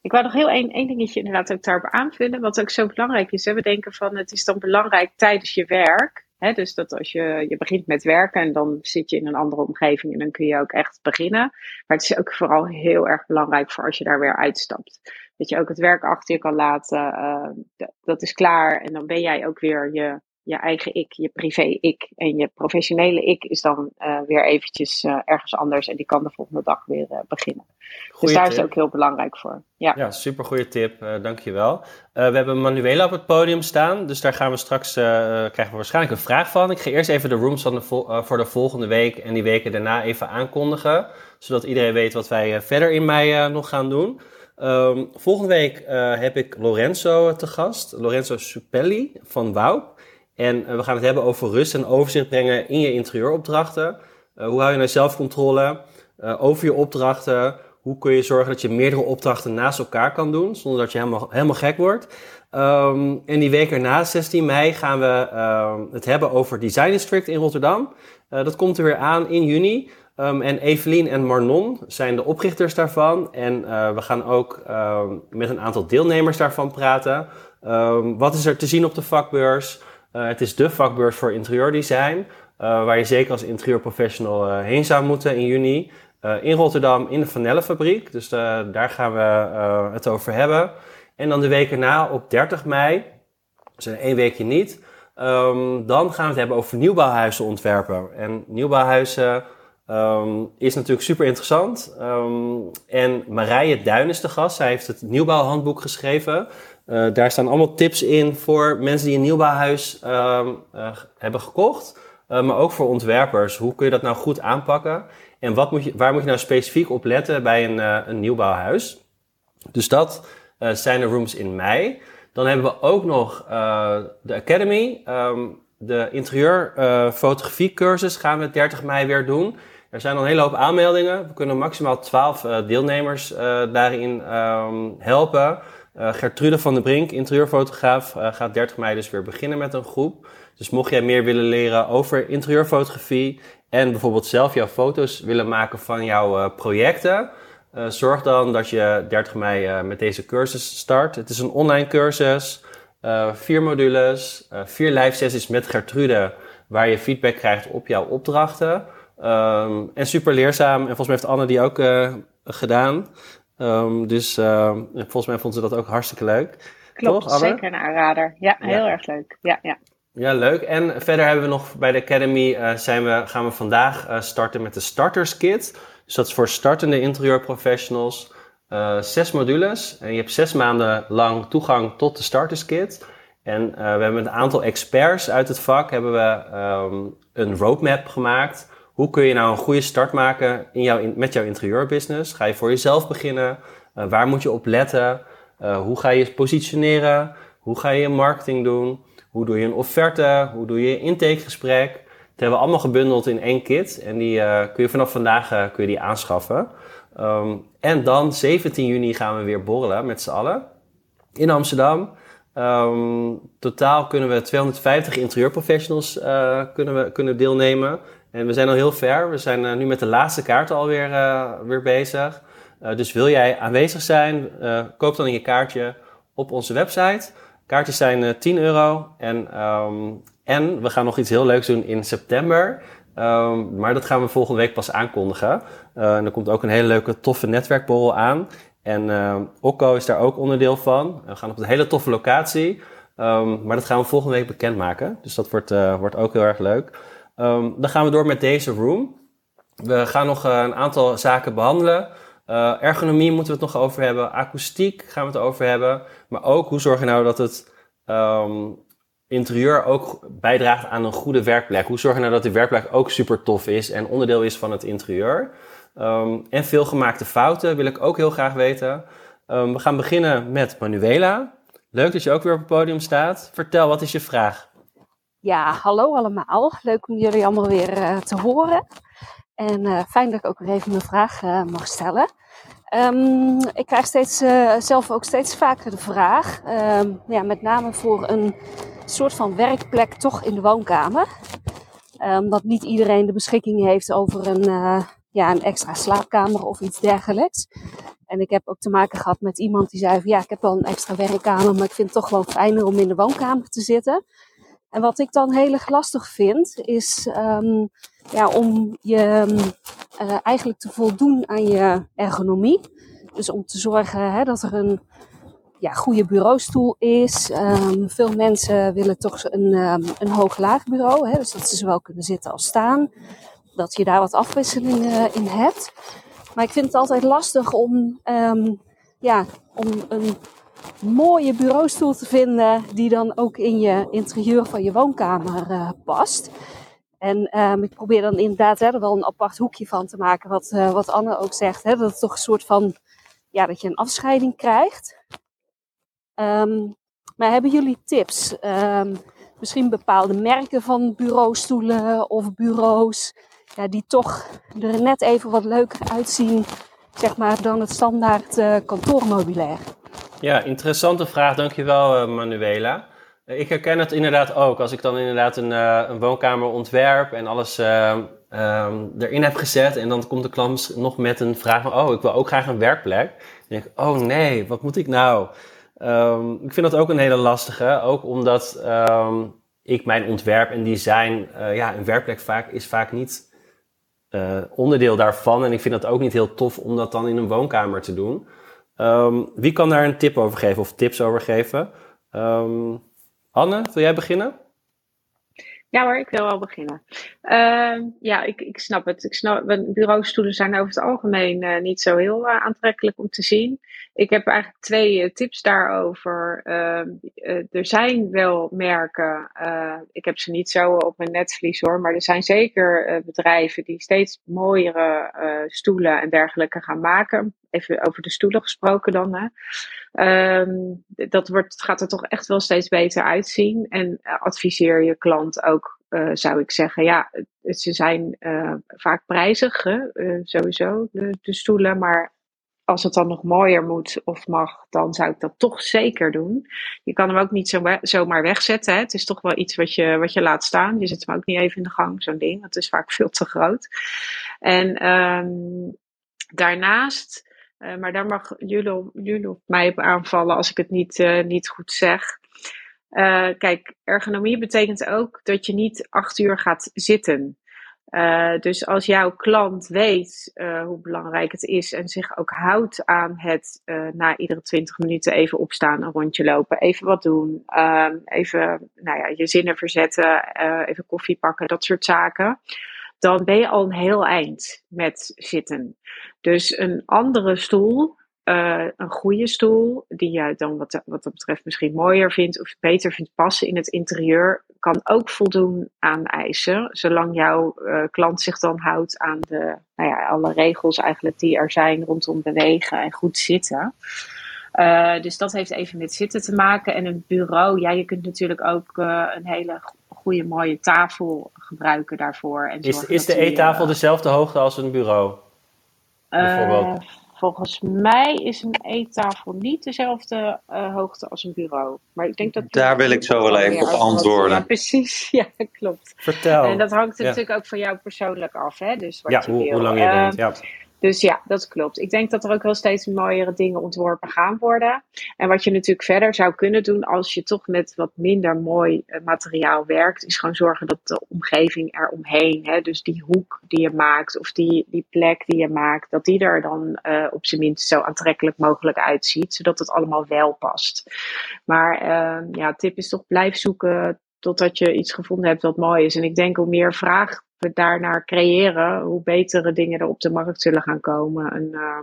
ik wou nog heel één, één dingetje inderdaad ook daarop aanvullen. Wat ook zo belangrijk is. Hè? We denken van het is dan belangrijk tijdens je werk. Hè? Dus dat als je, je begint met werken en dan zit je in een andere omgeving en dan kun je ook echt beginnen. Maar het is ook vooral heel erg belangrijk voor als je daar weer uitstapt. Dat je ook het werk achter je kan laten. Uh, dat is klaar en dan ben jij ook weer je je eigen ik, je privé ik en je professionele ik is dan uh, weer eventjes uh, ergens anders en die kan de volgende dag weer beginnen. Goeie dus daar tip. is het ook heel belangrijk voor. Ja, ja super goede tip, dankjewel. we hebben Manuela op het podium staan, dus daar gaan we straks, krijgen we waarschijnlijk een vraag van. Ik ga eerst even de rooms van de voor de volgende week en die weken daarna even aankondigen, zodat iedereen weet wat wij verder in mei nog gaan doen. Um, volgende week heb ik Lorenzo te gast, Lorenzo Supelli van Wouw. En eh, we gaan het hebben over rust en overzicht brengen in je interieuropdrachten. Uh, hoe hou je nou zelfcontrole over je opdrachten? Hoe kun je zorgen dat je meerdere opdrachten naast elkaar kan doen, zonder dat je helemaal, helemaal gek wordt? Um, en die week erna, 16 mei, gaan we uh, het hebben over Design District in Rotterdam. Dat komt er weer aan in juni. Um, en Evelien en Marnon zijn de oprichters daarvan. En uh, we gaan ook met een aantal deelnemers daarvan praten. wat is er te zien op de vakbeurs? Uh, het is de vakbeurs voor interieurdesign, uh, waar je zeker als interieurprofessional heen zou moeten in juni. in Rotterdam in de Vanellenfabriek, dus daar gaan we het over hebben. En dan de week erna op 30 mei, dus één weekje niet, dan gaan we het hebben over nieuwbouwhuizen ontwerpen. En nieuwbouwhuizen um, is natuurlijk super interessant. Um, en Marije Duin is de gast, zij heeft het nieuwbouwhandboek geschreven. Uh, daar staan allemaal tips in voor mensen die een nieuwbouwhuis uh, hebben gekocht. Eh, maar ook voor ontwerpers. Hoe kun je dat nou goed aanpakken? En wat moet je, waar moet je nou specifiek op letten bij een, een nieuwbouwhuis? Dus dat zijn de rooms in mei. Dan hebben we ook nog de Academy. Um, de interieurfotografie cursus gaan we 30 mei weer doen. Er zijn al een hele hoop aanmeldingen. We kunnen maximaal 12 deelnemers daarin um, helpen. Uh, Gertrude van der Brink, interieurfotograaf, gaat 30 mei dus weer beginnen met een groep. Dus mocht jij meer willen leren over interieurfotografie en bijvoorbeeld zelf jouw foto's willen maken van jouw projecten, zorg dan dat je 30 mei met deze cursus start. Het is een online cursus, vier modules, vier live sessies met Gertrude, waar je feedback krijgt op jouw opdrachten. Um, en super leerzaam. En volgens mij heeft Anne die ook gedaan. Um, dus uh, volgens mij vonden ze dat ook hartstikke leuk. Klopt, Toch, zeker een aanrader. Ja, heel erg leuk. Ja, ja. Ja, leuk. En verder hebben we nog bij de Academy uh, zijn we, gaan we vandaag uh, starten met de Starters Kit. Dus dat is voor startende interieurprofessionals. Zes modules. En je hebt zes maanden lang toegang tot de Starters Kit. En we hebben met een aantal experts uit het vak hebben we um, een roadmap gemaakt hoe kun je nou een goede start maken in jouw, met jouw interieurbusiness? Ga je voor jezelf beginnen? Uh, waar moet je op letten? Uh, hoe ga je positioneren? Hoe ga je marketing doen? Hoe doe je een offerte? Hoe doe je een intakegesprek? Dat hebben we allemaal gebundeld in één kit. En die uh, kun je vanaf vandaag kun je die aanschaffen. Um, en dan 17 juni gaan we weer borrelen met z'n allen in Amsterdam. Um, totaal kunnen we 250 interieurprofessionals kunnen we, kunnen deelnemen. En we zijn al heel ver. We zijn uh, nu met de laatste kaarten alweer uh, weer bezig. dus wil jij aanwezig zijn, koop dan je kaartje op onze website. Kaartjes zijn 10 euro en, ehm, en we gaan nog iets heel leuks doen in september. Ehm, maar dat gaan we volgende week pas aankondigen. en er komt ook een hele leuke, toffe netwerkborrel aan. En uh, Okko is daar ook onderdeel van. We gaan op een hele toffe locatie. Um, maar dat gaan we volgende week bekendmaken. Dus dat wordt, wordt ook heel erg leuk. Um, dan gaan we door met deze room. We gaan nog uh, een aantal zaken behandelen. Uh, ergonomie moeten we het nog over hebben. Akoestiek gaan we het over hebben. Maar ook hoe zorg je nou dat het um, interieur ook bijdraagt aan een goede werkplek. Hoe zorg je nou dat die werkplek ook super tof is en onderdeel is van het interieur. Um, en veel gemaakte fouten wil ik ook heel graag weten. We gaan beginnen met Manuela. Leuk dat je ook weer op het podium staat. Vertel, wat is je vraag? Ja, hallo allemaal. Leuk om jullie allemaal weer uh, te horen. En uh, fijn dat ik ook weer even mijn vraag uh, mag stellen. Um, ik krijg steeds, zelf ook steeds vaker de vraag, ja, met name voor een soort van werkplek toch in de woonkamer. dat niet iedereen de beschikking heeft over een ja, een extra slaapkamer of iets dergelijks. En ik heb ook te maken gehad met iemand die zei van ja, ik heb wel een extra werkkamer, maar ik vind het toch wel fijner om in de woonkamer te zitten. En wat ik dan heel erg lastig vind, is um, ja, om je uh, eigenlijk te voldoen aan je ergonomie. Dus om te zorgen hè, dat er een ja, goede bureaustoel is. Um, veel mensen willen toch een, een hoog-laag bureau, hè, dus dat ze zowel kunnen zitten als staan dat je daar wat afwisseling uh, in hebt. Maar ik vind het altijd lastig om, ja, om een mooie bureaustoel te vinden die dan ook in je interieur van je woonkamer uh, past. En um, ik probeer dan inderdaad hè, er wel een apart hoekje van te maken, wat, uh, wat Anne ook zegt. Hè, dat het toch een soort van, ja, dat je een afscheiding krijgt. Um, maar hebben jullie tips? Um, misschien bepaalde merken van bureaustoelen of bureaus ja, die toch er net even wat leuker uitzien zeg maar, dan het standaard uh? Ja, interessante vraag. Dankjewel, uh, Manuela. Uh, ik herken het inderdaad ook. Als ik dan inderdaad een, een woonkamer ontwerp en alles um, erin heb gezet... en dan komt de klant nog met een vraag van... oh, ik wil ook graag een werkplek. Dan denk ik, oh nee, wat moet ik nou? Um, ik vind dat ook een hele lastige. Ook omdat ik mijn ontwerp en design... ja, een werkplek vaak, is vaak niet uh, onderdeel daarvan. En ik vind dat ook niet heel tof om dat dan in een woonkamer te doen. Um, wie kan daar een tip over geven of tips over geven? Um, Anne, wil jij beginnen? Ja hoor, ik wil wel beginnen. Uh, ja, ik, ik snap het. Ik snap, bureaustoelen zijn over het algemeen uh, niet zo heel uh, aantrekkelijk om te zien. Ik heb eigenlijk twee uh, tips daarover. Ehm, er zijn wel merken, ik heb ze niet zo op mijn netvlies hoor, maar er zijn zeker bedrijven die steeds mooiere stoelen en dergelijke gaan maken. Even over de stoelen gesproken dan. Hè. Um, dat wordt, gaat er toch echt wel steeds beter uitzien. En uh, adviseer je klant ook, uh, zou ik zeggen. Ja, ze zijn uh, vaak prijzig, sowieso, de, de, stoelen. Maar als het dan nog mooier moet of mag, dan zou ik dat toch zeker doen. Je kan hem ook niet zo, zomaar wegzetten. Hè. Het is toch wel iets wat je, wat je laat staan. Je zet hem ook niet even in de gang, zo'n ding. Dat is vaak <laughs> veel te groot. En um, daarnaast uh, maar daar mag jullie, jullie op mij op aanvallen als ik het niet, uh, niet goed zeg. Uh, kijk, ergonomie betekent ook dat je niet acht uur gaat zitten. dus als jouw klant weet hoe belangrijk het is en zich ook houdt aan het na iedere twintig minuten even opstaan, een rondje lopen, even wat doen, ehm, even nou ja, je zinnen verzetten, even koffie pakken, dat soort zaken dan ben je al een heel eind met zitten. Dus een andere stoel, uh, een goede stoel, die jij dan wat, wat dat betreft misschien mooier vindt of beter vindt passen in het interieur, kan ook voldoen aan eisen, zolang jouw uh, klant zich dan houdt aan de, nou ja, alle regels eigenlijk die er zijn rondom bewegen en goed zitten. Uh, dus dat heeft even met zitten te maken. En een bureau, ja, je kunt natuurlijk ook een hele goede mooie tafel gebruiken daarvoor. En is is de eettafel uh, dezelfde hoogte als een bureau? Uh, volgens mij is een eettafel niet dezelfde uh, hoogte als een bureau. Maar ik denk dat Daar wil ik zo wel even op antwoorden. Ja, precies. <laughs> Ja, klopt. Vertel. En dat hangt ja. natuurlijk ook van jou persoonlijk af. Hè? Dus wat ja, je hoe, wil. hoe lang je bent. Ja. Dus ja, dat klopt. Ik denk dat er ook wel steeds mooiere dingen ontworpen gaan worden. En wat je natuurlijk verder zou kunnen doen als je toch met wat minder mooi eh, materiaal werkt, is gewoon zorgen dat de omgeving eromheen, hè, dus die hoek die je maakt of die, die plek die je maakt, dat die er dan uh, op zijn minst zo aantrekkelijk mogelijk uitziet, zodat het allemaal wel past. Maar uh, ja, tip is toch blijf zoeken totdat je iets gevonden hebt wat mooi is. En ik denk hoe meer vraag we daarnaar creëren, hoe betere dingen er op de markt zullen gaan komen. En, uh,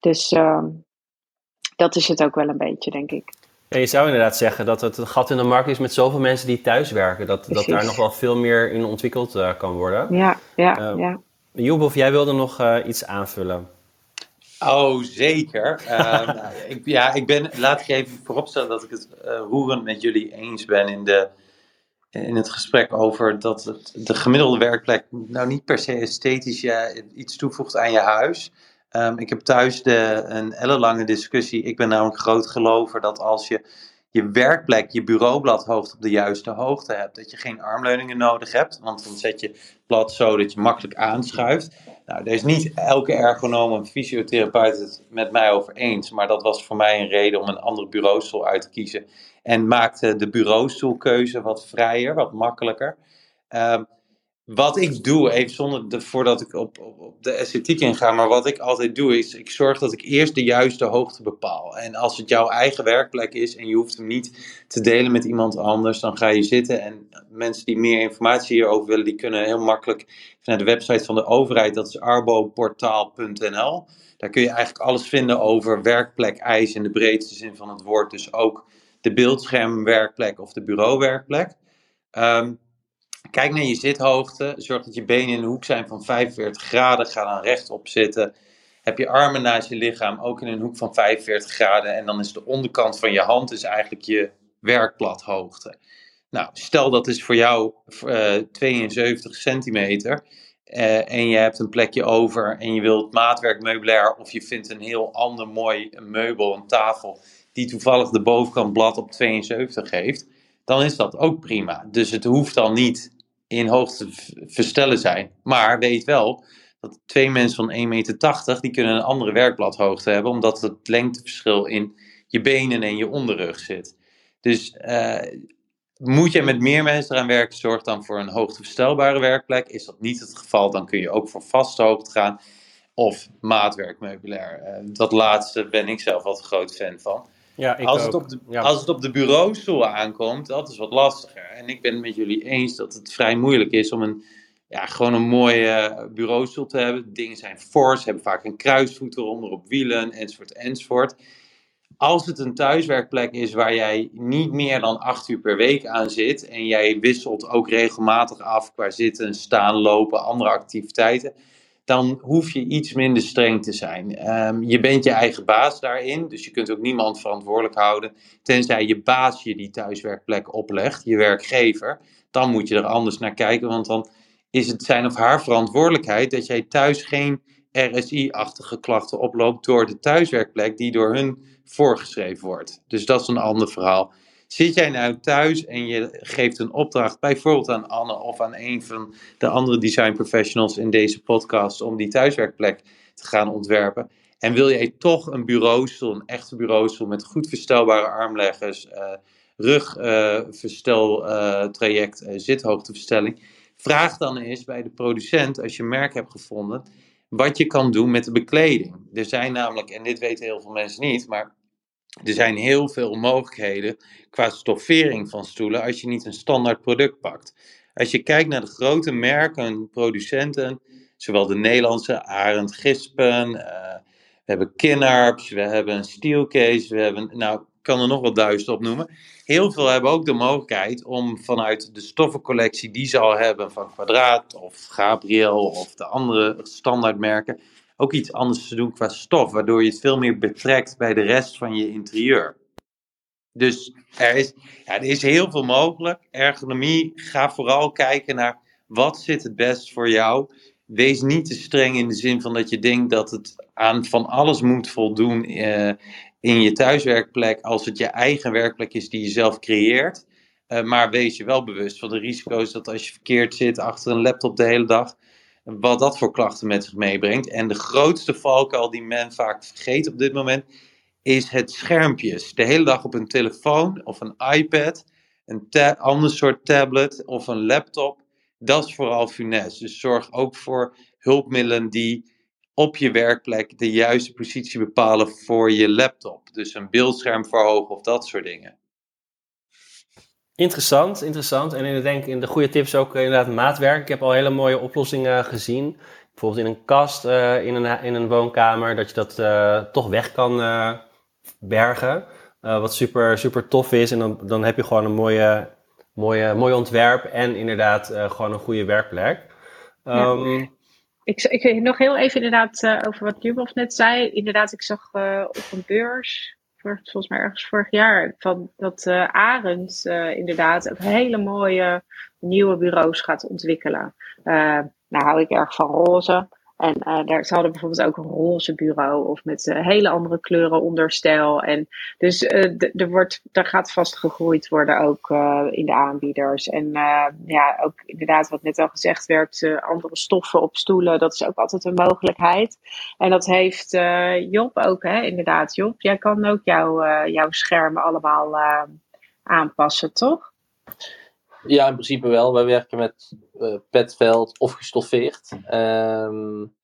dus uh, dat is het ook wel een beetje, denk ik. Ja, je zou inderdaad zeggen dat het een gat in de markt is met zoveel mensen die thuiswerken. Dat, dat daar nog wel veel meer in ontwikkeld uh, kan worden. Ja, ja, ja. Joebof, jij wilde nog uh, iets aanvullen. Oh, zeker. uh, <laughs> nou, ik, ja, ik ben, laat ik even vooropstellen dat ik het uh, roerend met jullie eens ben in, de, in het gesprek over dat de gemiddelde werkplek nou niet per se esthetisch ja, iets toevoegt aan je huis. Um, ik heb thuis de, een ellenlange discussie. Ik ben namelijk groot gelover dat als je je werkplek, je bureaublad op de juiste hoogte hebt, dat je geen armleuningen nodig hebt, want dan zet je het blad zo dat je makkelijk aanschuift. Nou, daar is niet elke ergonoom en fysiotherapeut het met mij over eens, maar dat was voor mij een reden om een andere bureaustoel uit te kiezen. En maakte de bureaustoelkeuze wat vrijer, wat makkelijker. Um, wat ik doe, even zonder de, voordat ik op, op, op, de esthetiek inga, maar wat ik altijd doe is, ik zorg dat ik eerst de juiste hoogte bepaal. En als het jouw eigen werkplek is en je hoeft hem niet te delen met iemand anders, dan ga je zitten. En mensen die meer informatie hierover willen, die kunnen heel makkelijk naar de website van de overheid, dat is arboportaal.nl. Daar kun je eigenlijk alles vinden over werkplek eisen in de breedste zin van het woord. Dus ook de beeldschermwerkplek of de bureauwerkplek. Um, Kijk naar je zithoogte. Zorg dat je benen in de hoek zijn van 45 graden. Ga dan rechtop zitten. Heb je armen naast je lichaam ook in een hoek van 45 graden. En dan is de onderkant van je hand is eigenlijk je werkplathoogte. Nou, stel dat is voor jou uh, 72 centimeter. Uh, en je hebt een plekje over en je wilt maatwerk meubilair. Of je vindt een heel ander mooi meubel, een tafel. Die toevallig de bovenkant blad op 72 heeft. Dan is dat ook prima. Dus het hoeft dan niet in hoogte verstellen zijn. Maar weet wel dat twee mensen van 1,80 meter, die kunnen een andere werkbladhoogte hebben, omdat het lengteverschil in je benen en je onderrug zit. Dus uh, moet je met meer mensen eraan werken, zorg dan voor een hoogteverstelbare werkplek. Is dat niet het geval, dan kun je ook voor vaste hoogte gaan. Of maatwerkmeubilair. Uh, dat laatste ben ik zelf wat een groot fan van. Ja, ik als, ook. Het op de, ja. als het op de bureaustoel aankomt, dat is wat lastiger. En ik ben het met jullie eens dat het vrij moeilijk is om een, ja, gewoon een mooie bureaustoel te hebben. Dingen zijn fors, hebben vaak een kruisvoet eronder op wielen, enzovoort, enzovoort. Als het een thuiswerkplek is waar jij niet meer dan acht uur per week aan zit en jij wisselt ook regelmatig af qua zitten, staan, lopen, andere activiteiten, dan hoef je iets minder streng te zijn. Um, je bent je eigen baas daarin, dus je kunt ook niemand verantwoordelijk houden, tenzij je baas je die thuiswerkplek oplegt, je werkgever. Dan moet je er anders naar kijken, want dan is het zijn of haar verantwoordelijkheid dat jij thuis geen RSI-achtige klachten oploopt door de thuiswerkplek die door hun voorgeschreven wordt. Dus dat is een ander verhaal. Zit jij nou thuis en je geeft een opdracht, bijvoorbeeld aan Anne of aan een van de andere design professionals in deze podcast, om die thuiswerkplek te gaan ontwerpen. En wil jij toch een bureaustoel, een echte bureaustoel met goed verstelbare armleggers, uh, rugversteltraject, uh, uh, zithoogteverstelling, vraag dan eens bij de producent, als je merk hebt gevonden, wat je kan doen met de bekleding. Er zijn namelijk, en dit weten heel veel mensen niet, maar er zijn heel veel mogelijkheden qua stoffering van stoelen als je niet een standaard product pakt. Als je kijkt naar de grote merken, producenten, zowel de Nederlandse Arend Gispen, uh, we hebben Kinnarps, we hebben Steelcase, we hebben, nou, ik kan er nog wel duizend opnoemen. Heel veel hebben ook de mogelijkheid om vanuit de stoffencollectie die ze al hebben van Kwadraat of Gabriel of de andere standaardmerken, ook iets anders te doen qua stof, waardoor je het veel meer betrekt bij de rest van je interieur. Dus er is, ja, er is heel veel mogelijk. Ergonomie, ga vooral kijken naar wat zit het best voor jou. Wees niet te streng in de zin van dat je denkt dat het aan van alles moet voldoen uh, in je thuiswerkplek als het je eigen werkplek is die je zelf creëert. Uh, maar wees je wel bewust van de risico's dat als je verkeerd zit achter een laptop de hele dag, wat dat voor klachten met zich meebrengt. En de grootste valkuil die men vaak vergeet op dit moment, is het schermpjes. De hele dag op een telefoon of een iPad, een ander soort tablet of een laptop. Dat is vooral funest. Dus zorg ook voor hulpmiddelen die op je werkplek de juiste positie bepalen voor je laptop. Dus een beeldscherm verhogen of dat soort dingen. Interessant, interessant. En ik denk in de goede tips ook inderdaad maatwerk. Ik heb al hele mooie oplossingen gezien. Bijvoorbeeld in een kast uh, in, een, in een woonkamer, dat je dat uh, toch weg kan uh, bergen. wat super, super tof is. En dan, dan heb je gewoon een mooie, mooie, mooi ontwerp en inderdaad gewoon een goede werkplek. Um, ik, ik nog heel even inderdaad over wat Jubov net zei. Inderdaad, ik zag op een beurs volgens mij ergens vorig jaar, van dat uh, Arend uh, inderdaad ook hele mooie nieuwe bureaus gaat ontwikkelen. Uh, nou hou ik erg van roze. En uh, daar, ze hadden bijvoorbeeld ook een roze bureau of met uh, hele andere kleuren onderstel. En dus uh, er, wordt, er gaat vast gegroeid worden ook in de aanbieders. En ja, ook inderdaad wat net al gezegd werd, andere stoffen op stoelen, dat is ook altijd een mogelijkheid. En dat heeft Job ook, hè, inderdaad. Job, jij kan ook jouw, jouw schermen allemaal aanpassen, toch? Ja, in principe wel. Wij werken met uh, petveld of gestoffeerd. Um,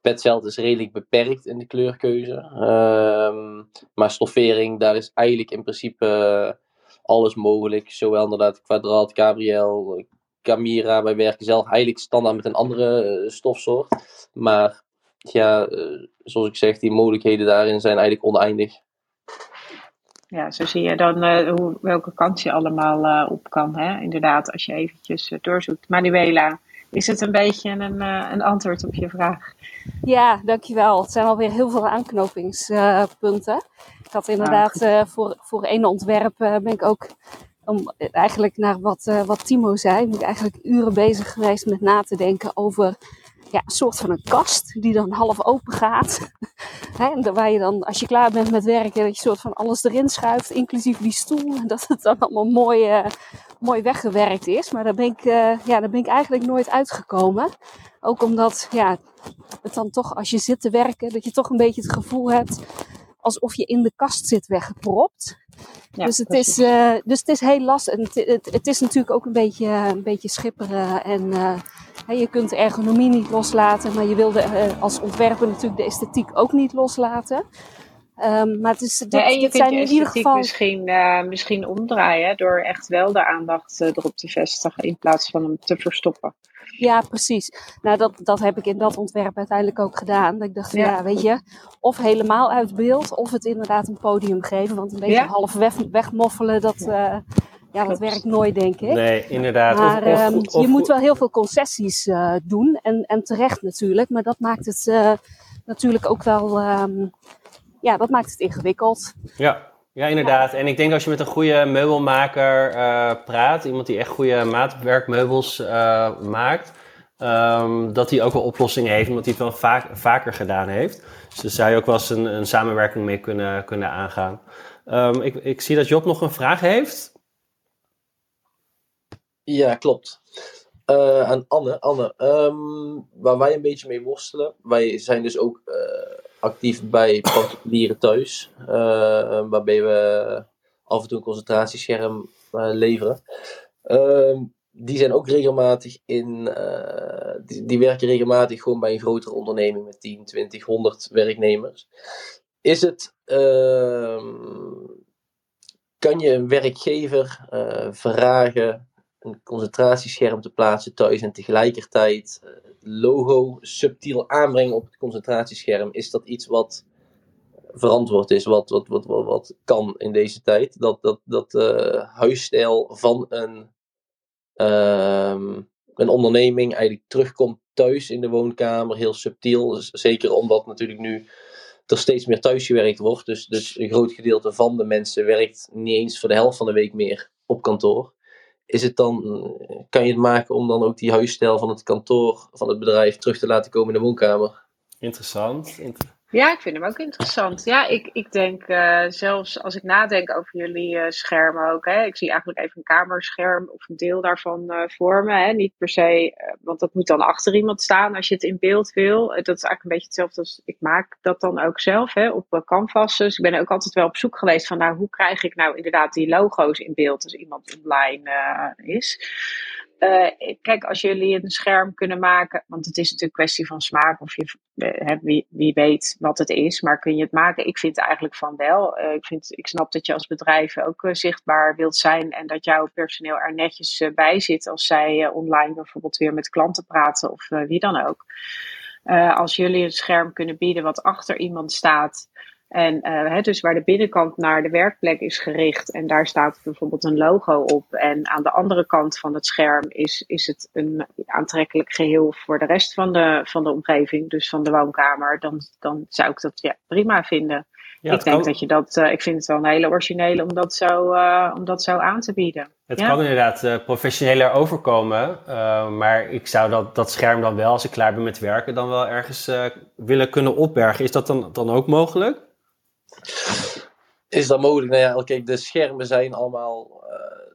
petveld is redelijk beperkt in de kleurkeuze. Um, maar stoffering, daar is eigenlijk in principe uh, alles mogelijk. Zowel inderdaad kwadraat, Gabriel, Camira. Wij werken zelf eigenlijk standaard met een andere uh, stofsoort. Maar ja, zoals ik zeg, die mogelijkheden daarin zijn eigenlijk oneindig ja, zo zie je dan uh, hoe, welke kant je allemaal uh, op kan. Hè? Inderdaad, als je eventjes uh, doorzoekt. Manuela, is het een beetje een, een antwoord op je vraag? Ja, dankjewel. Het zijn alweer heel veel aanknopingspunten. ik had inderdaad ah, voor, voor één ontwerp ben ik ook om, eigenlijk naar wat, wat Timo zei, ben ik eigenlijk uren bezig geweest met na te denken over ja, een soort van een kast die dan half open gaat. <laughs> waar je dan, als je klaar bent met werken, dat je soort van alles erin schuift, inclusief die stoel. En <laughs> dat het dan allemaal mooi, uh, mooi weggewerkt is. Maar daar ben, ik, uh, ja, daar ben ik eigenlijk nooit uitgekomen. Ook omdat ja, het dan toch, als je zit te werken, dat je toch een beetje het gevoel hebt alsof je in de kast zit weggepropt. Ja, dus, het is, uh, dus het is heel lastig. En het, het, het, is natuurlijk ook een beetje, een beetje schipperen en je kunt de ergonomie niet loslaten, maar je wilde uh, als ontwerper natuurlijk de esthetiek ook niet loslaten. Um, maar het is, dit, ja, en je kunt je in ieder geval misschien, uh, misschien omdraaien door echt wel de aandacht uh, erop te vestigen in plaats van hem te verstoppen. Ja, precies. Nou, dat, dat heb ik in dat ontwerp uiteindelijk ook gedaan. Dat ik dacht, ja. ja weet je, of helemaal uit beeld, of het inderdaad een podium geven. Want een beetje ja. half weg, wegmoffelen, dat, uh, ja, dat werkt nooit, denk ik. Nee, inderdaad. Maar of, of, um, of, je moet wel heel veel concessies uh, doen. En, en terecht natuurlijk. Maar dat maakt het uh, natuurlijk ook wel... Um, ja, dat maakt het ingewikkeld. Ja, ja, inderdaad. En ik denk als je met een goede meubelmaker uh, praat, iemand die echt goede maatwerkmeubels uh, maakt, um, dat hij ook wel oplossingen heeft, omdat hij het wel vaak, vaker gedaan heeft. Dus daar zou je ook wel eens een, een samenwerking mee kunnen, kunnen aangaan. Um, ik, ik zie dat Job nog een vraag heeft. Ja, klopt. Uh, aan Anne. Anne, um, waar wij een beetje mee worstelen. Wij zijn dus ook uh, actief bij particulieren thuis. Uh, waarbij we af en toe een concentratiescherm leveren. Ehm, die zijn ook regelmatig in. Die, die, werken regelmatig gewoon bij een grotere onderneming met 10, 20, 100 werknemers. Is het. Ehm, kan je een werkgever vragen een concentratiescherm te plaatsen thuis en tegelijkertijd uh, logo subtiel aanbrengen op het concentratiescherm, is dat iets wat verantwoord is, wat, wat, wat, wat, kan in deze tijd? Dat, dat, dat uh, huisstijl van een, uh, een onderneming eigenlijk terugkomt thuis in de woonkamer, heel subtiel. Zeker omdat natuurlijk nu er steeds meer thuisgewerkt wordt. Dus, dus een groot gedeelte van de mensen werkt niet eens voor de helft van de week meer op kantoor is het dan, kan je het maken om dan ook die huisstijl van het kantoor van het bedrijf terug te laten komen in de woonkamer? Interessant. Ja, ik vind hem ook interessant. Ja, ik, ik denk uh, zelfs als ik nadenk over jullie uh, schermen ook. Hè, ik zie eigenlijk even een kamerscherm of een deel daarvan uh, voor me. Hè, niet per se, want dat moet dan achter iemand staan als je het in beeld wil. dat is eigenlijk een beetje hetzelfde als ik maak dat dan ook zelf hè, op canvas. Dus ik ben ook altijd wel op zoek geweest van nou, hoe krijg ik nou inderdaad die logo's in beeld als iemand online is. Uh, kijk, als jullie een scherm kunnen maken, want het is natuurlijk kwestie van smaak of je, uh, wie, wie weet wat het is, maar kun je het maken? Ik vind eigenlijk van wel. Uh, ik, vind, ik snap dat je als bedrijf ook zichtbaar wilt zijn en dat jouw personeel er netjes bij zit als zij online bijvoorbeeld weer met klanten praten of wie dan ook. als jullie een scherm kunnen bieden wat achter iemand staat, en uh, dus waar de binnenkant naar de werkplek is gericht en daar staat bijvoorbeeld een logo op. En aan de andere kant van het scherm is, is het een aantrekkelijk geheel voor de rest van de, van de omgeving, dus van de woonkamer. Dan, dan zou ik dat ja, prima vinden. ik denk dat je dat, uh, ik vind het wel een hele originele om dat zo, uh, om dat zo aan te bieden. Het kan inderdaad professioneler overkomen, maar ik zou dat, dat scherm dan wel, als ik klaar ben met werken, dan wel ergens willen kunnen opbergen. Is dat dan, dan ook mogelijk? Is dat mogelijk? Nou ja, kijk, de schermen zijn allemaal uh,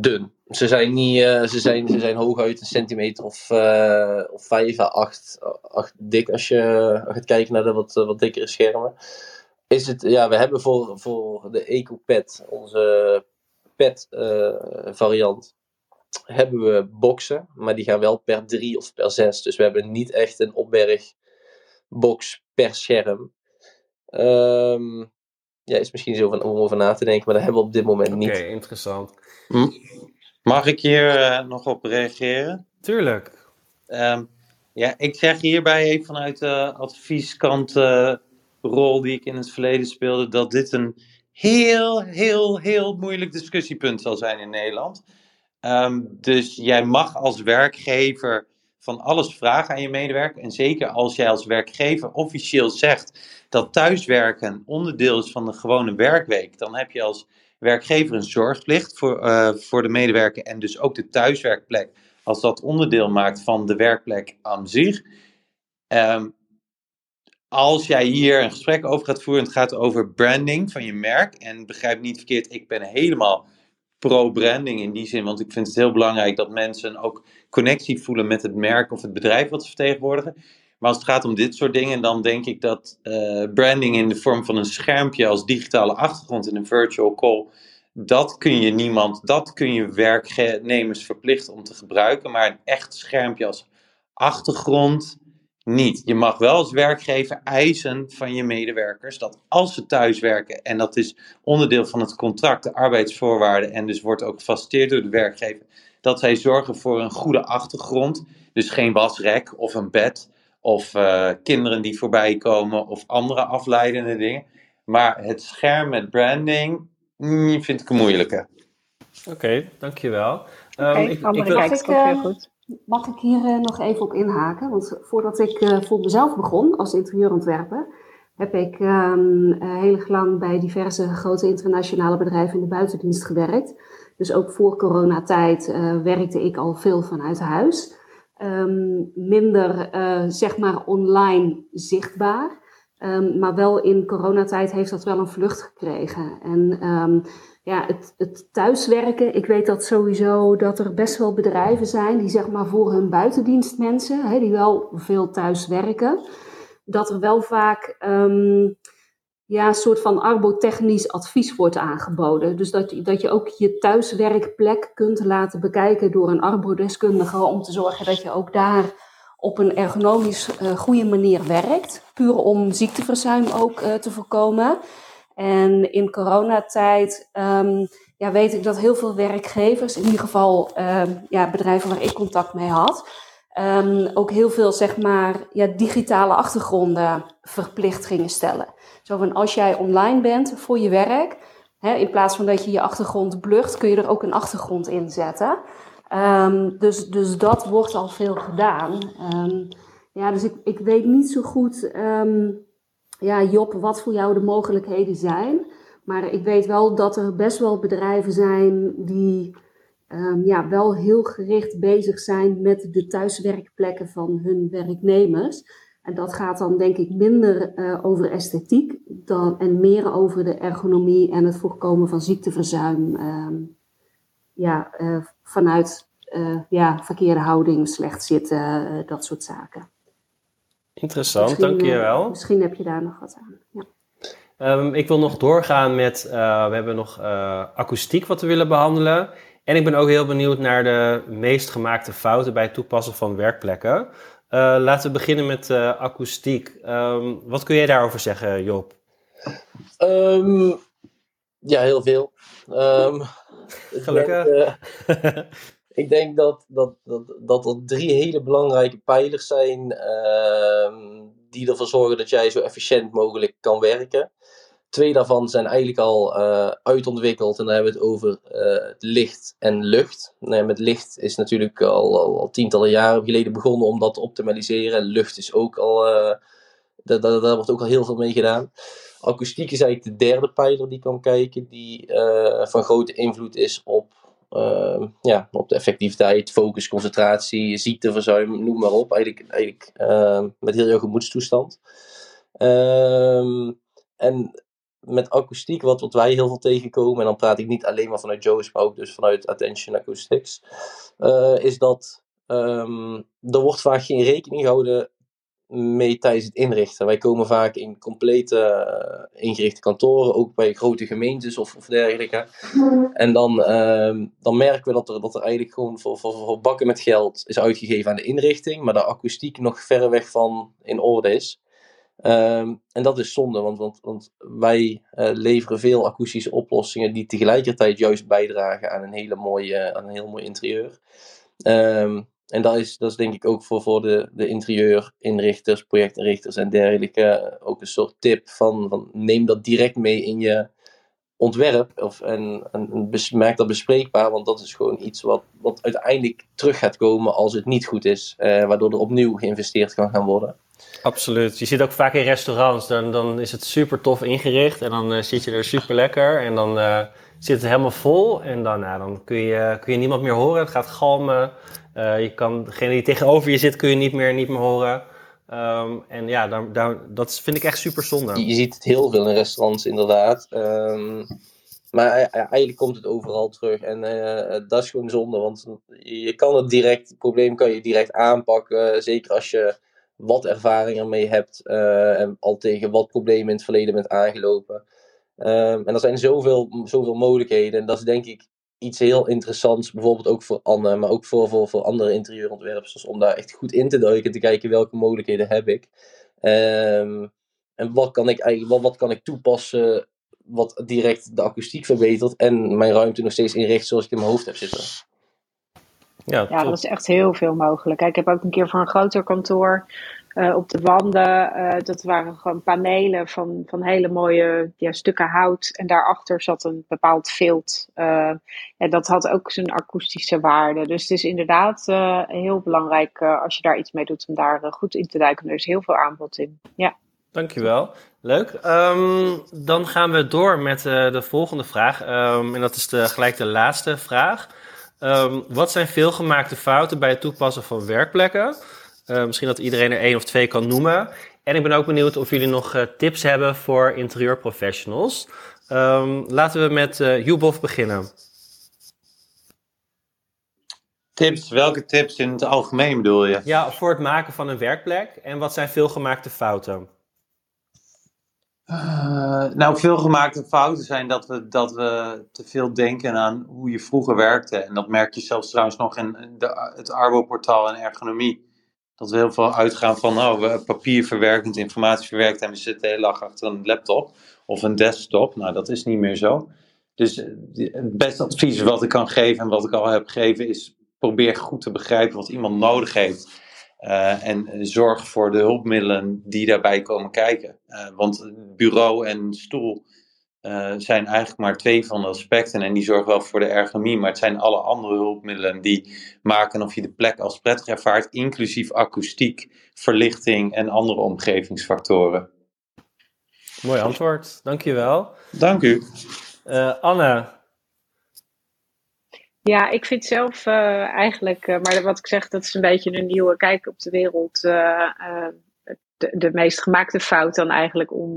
dun. Ze zijn, niet, uh, ze, zijn, ze zijn hooguit een centimeter of, uh, of 5 à 8, 8 dik als je gaat kijken naar de wat, wat dikkere schermen. Is het, ja, we hebben voor, voor de EcoPad, onze pet variant, hebben we boxen, maar die gaan wel per 3 of per 6. Dus we hebben niet echt een opberg box per scherm. Um, ja, is misschien zo van, om over na te denken, maar dat hebben we op dit moment niet. Oké, interessant. Hm? Mag ik hier uh, nog op reageren? Tuurlijk. Um, ja, ik zeg hierbij even vanuit de advieskant uh, rol die ik in het verleden speelde, dat dit een heel, heel, heel moeilijk discussiepunt zal zijn in Nederland. Um, dus jij mag als werkgever van alles vragen aan je medewerker. En zeker als jij als werkgever officieel zegt dat thuiswerken onderdeel is van de gewone werkweek, dan heb je als werkgever een zorgplicht voor, uh, voor de medewerker en dus ook de thuiswerkplek, als dat onderdeel maakt van de werkplek aan zich. Um, als jij hier een gesprek over gaat voeren, het gaat over branding van je merk. En begrijp niet verkeerd, ik ben helemaal pro-branding in die zin, want ik vind het heel belangrijk dat mensen ook connectie voelen met het merk of het bedrijf wat ze vertegenwoordigen. Maar als het gaat om dit soort dingen, dan denk ik dat uh, branding in de vorm van een schermpje als digitale achtergrond in een virtual call, dat kun je niemand, dat kun je werknemers verplichten om te gebruiken. Maar een echt schermpje als achtergrond niet. Je mag wel als werkgever eisen van je medewerkers dat als ze thuiswerken, en dat is onderdeel van het contract, de arbeidsvoorwaarden, en dus wordt ook gefaciliteerd door de werkgever, dat zij zorgen voor een goede achtergrond. Dus geen wasrek of een bed of uh, kinderen die voorbij komen of andere afleidende dingen. Maar het scherm met branding mm, vind ik een moeilijke. Oké, okay, dankjewel. Okay, um, ik, ik, wil... mag, ik, uh, goed. Mag ik hier uh, nog even op inhaken? Want voordat ik uh, voor mezelf begon als interieurontwerper, heb ik um, heel lang bij diverse grote internationale bedrijven in de buitendienst gewerkt. Dus ook voor coronatijd werkte ik al veel vanuit huis. Um, minder, zeg maar, online zichtbaar. Um, maar wel in coronatijd heeft dat wel een vlucht gekregen. En ja, het, het thuiswerken, ik weet dat sowieso dat er best wel bedrijven zijn die zeg maar voor hun buitendienstmensen, hè, die wel veel thuis werken, dat er wel vaak ja, een soort van arbotechnisch advies wordt aangeboden. Dus dat, dat je ook je thuiswerkplek kunt laten bekijken door een arbodeskundige om te zorgen dat je ook daar op een ergonomisch uh, goede manier werkt. Puur om ziekteverzuim ook uh, te voorkomen. En in coronatijd um, ja, weet ik dat heel veel werkgevers, in ieder geval um, ja, bedrijven waar ik contact mee had, um, ook heel veel zeg maar, ja, digitale achtergronden verplicht gingen stellen. Zo van als jij online bent voor je werk, hè, in plaats van dat je je achtergrond blucht, kun je er ook een achtergrond in zetten. Dus, dus dat wordt al veel gedaan. Ja, dus ik, ik weet niet zo goed, ja, Job, wat voor jou de mogelijkheden zijn. Maar ik weet wel dat er best wel bedrijven zijn die ja, wel heel gericht bezig zijn met de thuiswerkplekken van hun werknemers. En dat gaat dan denk ik minder over esthetiek dan, en meer over de ergonomie en het voorkomen van ziekteverzuim. Ehm, ja, vanuit ja, verkeerde houding, slecht zitten, dat soort zaken. Interessant, dank je wel. misschien heb je daar nog wat aan. Ja. Ehm, ik wil nog doorgaan met, uh, we hebben nog uh, akoestiek wat we willen behandelen. En ik ben ook heel benieuwd naar de meest gemaakte fouten bij het toepassen van werkplekken. Uh, laten we beginnen met akoestiek. Um, wat kun jij daarover zeggen, Job? Um, ja, heel veel. <laughs> Gelukkig. <laughs> ik denk dat, dat, dat, dat er drie hele belangrijke pijlers zijn die ervoor zorgen dat jij zo efficiënt mogelijk kan werken. Twee daarvan zijn eigenlijk al uh, uitontwikkeld en dan hebben we het over uh, licht en lucht. Nee, met licht is natuurlijk al, al, tientallen jaren geleden begonnen om dat te optimaliseren. Lucht is ook al, daar, daar, daar, wordt ook al heel veel mee gedaan. Akoestiek is eigenlijk de derde pijler die kan kijken, die van grote invloed is op, ja, op de effectiviteit, focus, concentratie, ziekteverzuim, noem maar op. Eigenlijk, eigenlijk met heel jouw gemoedstoestand. Ehm, en met akoestiek, wat, wat wij heel veel tegenkomen, en dan praat ik niet alleen maar vanuit Joe's, maar ook dus vanuit Attention Acoustics, uh, is dat um, er wordt vaak geen rekening gehouden mee tijdens het inrichten. Wij komen vaak in complete uh, ingerichte kantoren, ook bij grote gemeentes of, of dergelijke. En dan, uh, dan merken we dat er, dat er eigenlijk gewoon voor, voor, bakken met geld is uitgegeven aan de inrichting, maar de akoestiek nog verreweg van in orde is. Um, en dat is zonde, want, want, want wij uh, leveren veel akoestische oplossingen die tegelijkertijd juist bijdragen aan een, hele mooie, aan een heel mooi interieur. Um, en dat is, dat is denk ik ook voor, voor de, de interieurinrichters, projectinrichters en dergelijke ook een soort tip van, van neem dat direct mee in je ontwerp of, en, en, maak dat bespreekbaar, want dat is gewoon iets wat, wat uiteindelijk terug gaat komen als het niet goed is, uh, waardoor er opnieuw geïnvesteerd kan gaan worden. Absoluut. Je zit ook vaak in restaurants, dan, dan is het super tof ingericht en dan uh, zit je er super lekker en dan uh, zit het helemaal vol en dan, nou, dan kun, je, kun je niemand meer horen. Het gaat galmen. Uh, je kan, degene die tegenover je zit kun je niet meer, niet meer horen. Um, en ja, daar, dat vind ik echt super zonde. Je, ziet het heel veel in restaurants inderdaad. Um, maar eigenlijk komt het overal terug. En dat is gewoon zonde, want je kan het direct, het probleem kan je direct aanpakken. Zeker als je wat ervaring ermee hebt uh, en al tegen wat problemen in het verleden bent aangelopen. Um, en er zijn zoveel, zoveel mogelijkheden. En dat is denk ik iets heel interessants, bijvoorbeeld ook voor Anne, maar ook voor, voor, voor andere interieurontwerpers, om daar echt goed in te duiken, te kijken welke mogelijkheden heb ik. Um, en wat kan ik eigenlijk, wat, wat kan ik toepassen wat direct de akoestiek verbetert en mijn ruimte nog steeds inricht zoals ik in mijn hoofd heb zitten. Ja, ja dat is echt heel veel mogelijk. ik heb ook een keer voor een groter kantoor uh, op de wanden, uh, dat waren gewoon panelen van, van hele mooie ja, stukken hout. En daarachter zat een bepaald vilt. Uh, en dat had ook zijn akoestische waarde. Dus het is inderdaad heel belangrijk als je daar iets mee doet om daar goed in te duiken. Er is heel veel aanbod in. Ja. Dankjewel. Leuk. Um, dan gaan we door met de volgende vraag. Um, en dat is de, gelijk de laatste vraag. Um, wat zijn veelgemaakte fouten bij het toepassen van werkplekken? Uh, misschien dat iedereen er één of twee kan noemen. En ik ben ook benieuwd of jullie nog uh, tips hebben voor interieurprofessionals. Um, laten we met uh, beginnen. Tips, welke tips in het algemeen bedoel je? Ja, voor het maken van een werkplek. En wat zijn veelgemaakte fouten? Uh, nou, veel gemaakte fouten zijn dat we, dat we te veel denken aan hoe je vroeger werkte. En dat merk je zelfs trouwens nog in de, het Arbo-portaal en ergonomie. Dat we heel veel uitgaan van oh, we papierverwerkend, informatieverwerkt en we zitten de hele achter een laptop of een desktop. Nou, dat is niet meer zo. Dus eh, het beste advies wat ik kan geven en wat ik al heb gegeven is probeer goed te begrijpen wat iemand nodig heeft. Uh, en zorg voor de hulpmiddelen die daarbij komen kijken. Uh, want bureau en stoel uh, zijn eigenlijk maar twee van de aspecten. En die zorgen wel voor de ergonomie. Maar het zijn alle andere hulpmiddelen die maken of je de plek als prettig ervaart. Inclusief akoestiek, verlichting en andere omgevingsfactoren. Mooi antwoord, dankjewel. Dank u. Anne, ja, ik vind zelf uh, eigenlijk, uh, maar wat ik zeg, dat is een beetje een nieuwe kijk op de wereld. De, de meest gemaakte fout dan eigenlijk om,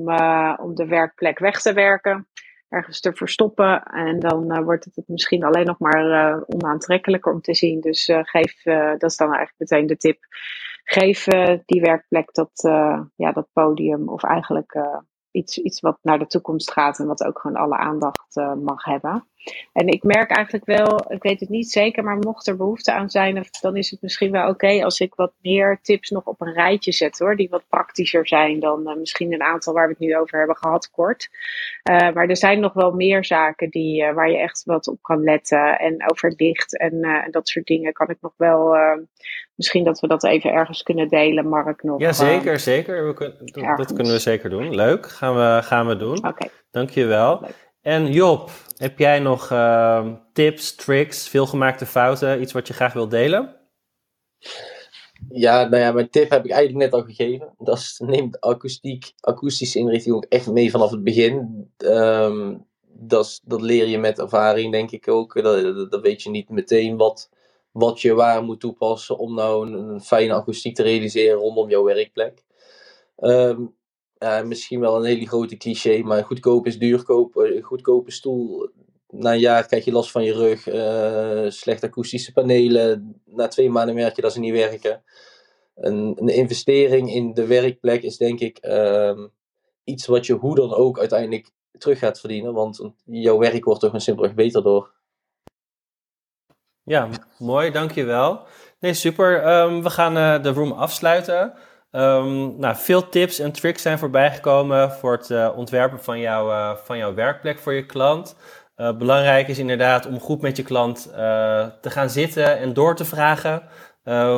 om de werkplek weg te werken ergens te verstoppen. En dan uh, wordt het misschien alleen nog maar uh, onaantrekkelijker om te zien. Dus geef, dat is dan eigenlijk meteen de tip. Geef die werkplek dat, ja, dat podium. Of eigenlijk iets, iets wat naar de toekomst gaat en wat ook gewoon alle aandacht mag hebben. En ik merk eigenlijk wel, ik weet het niet zeker, maar mocht er behoefte aan zijn, dan is het misschien wel oké als ik wat meer tips nog op een rijtje zet hoor, die wat praktischer zijn dan uh, misschien een aantal waar we het nu over hebben gehad kort. Uh, maar er zijn nog wel meer zaken die, uh, waar je echt wat op kan letten en over licht en, dat soort dingen kan ik nog wel, misschien dat we dat even ergens kunnen delen, Mark nog. Ja, zeker, zeker. We kun, dat, dat, kunnen we zeker doen. Leuk, gaan we, gaan we doen. Oké. Okay. Dankjewel. Leuk. En Job, heb jij nog uh, tips, tricks, veelgemaakte fouten, iets wat je graag wilt delen? Ja, nou ja, mijn tip heb ik eigenlijk net al gegeven. Dat is, neem de akoestiek, akoestische inrichting echt mee vanaf het begin. Um, dat, dat leer je met ervaring, denk ik ook. Dat, dat weet je niet meteen wat, wat je waar moet toepassen om nou een, fijne akoestiek te realiseren rondom jouw werkplek. Um, uh, misschien wel een hele grote cliché, maar goedkoop is duurkoop. Eh, goedkope stoel, na een jaar krijg je last van je rug. Uh, slechte akoestische panelen. Na twee maanden merk je dat ze niet werken. Een, een investering in de werkplek is denk ik uh, iets wat je hoe dan ook uiteindelijk terug gaat verdienen. Want jouw werk wordt toch een simpelweg beter door. Ja, mooi, dankjewel. Nee, super. Um, we gaan de room afsluiten. Um, nou, veel tips en tricks zijn voorbijgekomen voor het uh, ontwerpen van, jou, uh, van jouw werkplek voor je klant. Uh, belangrijk is inderdaad om goed met je klant te gaan zitten en door te vragen.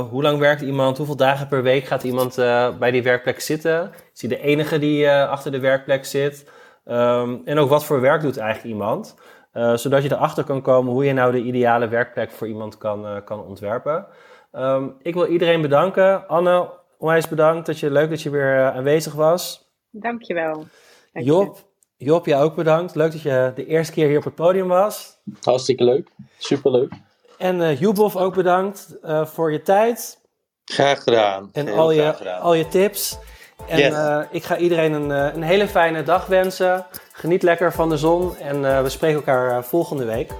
hoe lang werkt iemand? Hoeveel dagen per week gaat iemand bij die werkplek zitten? Is hij de enige die achter de werkplek zit? Um, en ook wat voor werk doet eigenlijk iemand? zodat je erachter kan komen hoe je nou de ideale werkplek voor iemand kan, kan ontwerpen. Um, ik wil iedereen bedanken. Anne, onwijs bedankt. Dat je, leuk dat je weer uh, aanwezig was. Dankjewel. Dank Job, Job, jij ook bedankt. Leuk dat je de eerste keer hier op het podium was. Hartstikke leuk. Superleuk. En uh, Jubov ook bedankt uh, voor je tijd. Graag gedaan. En al je, gedaan. al je tips. En yes. uh, ik ga iedereen een, een hele fijne dag wensen. Geniet lekker van de zon en we spreken elkaar volgende week.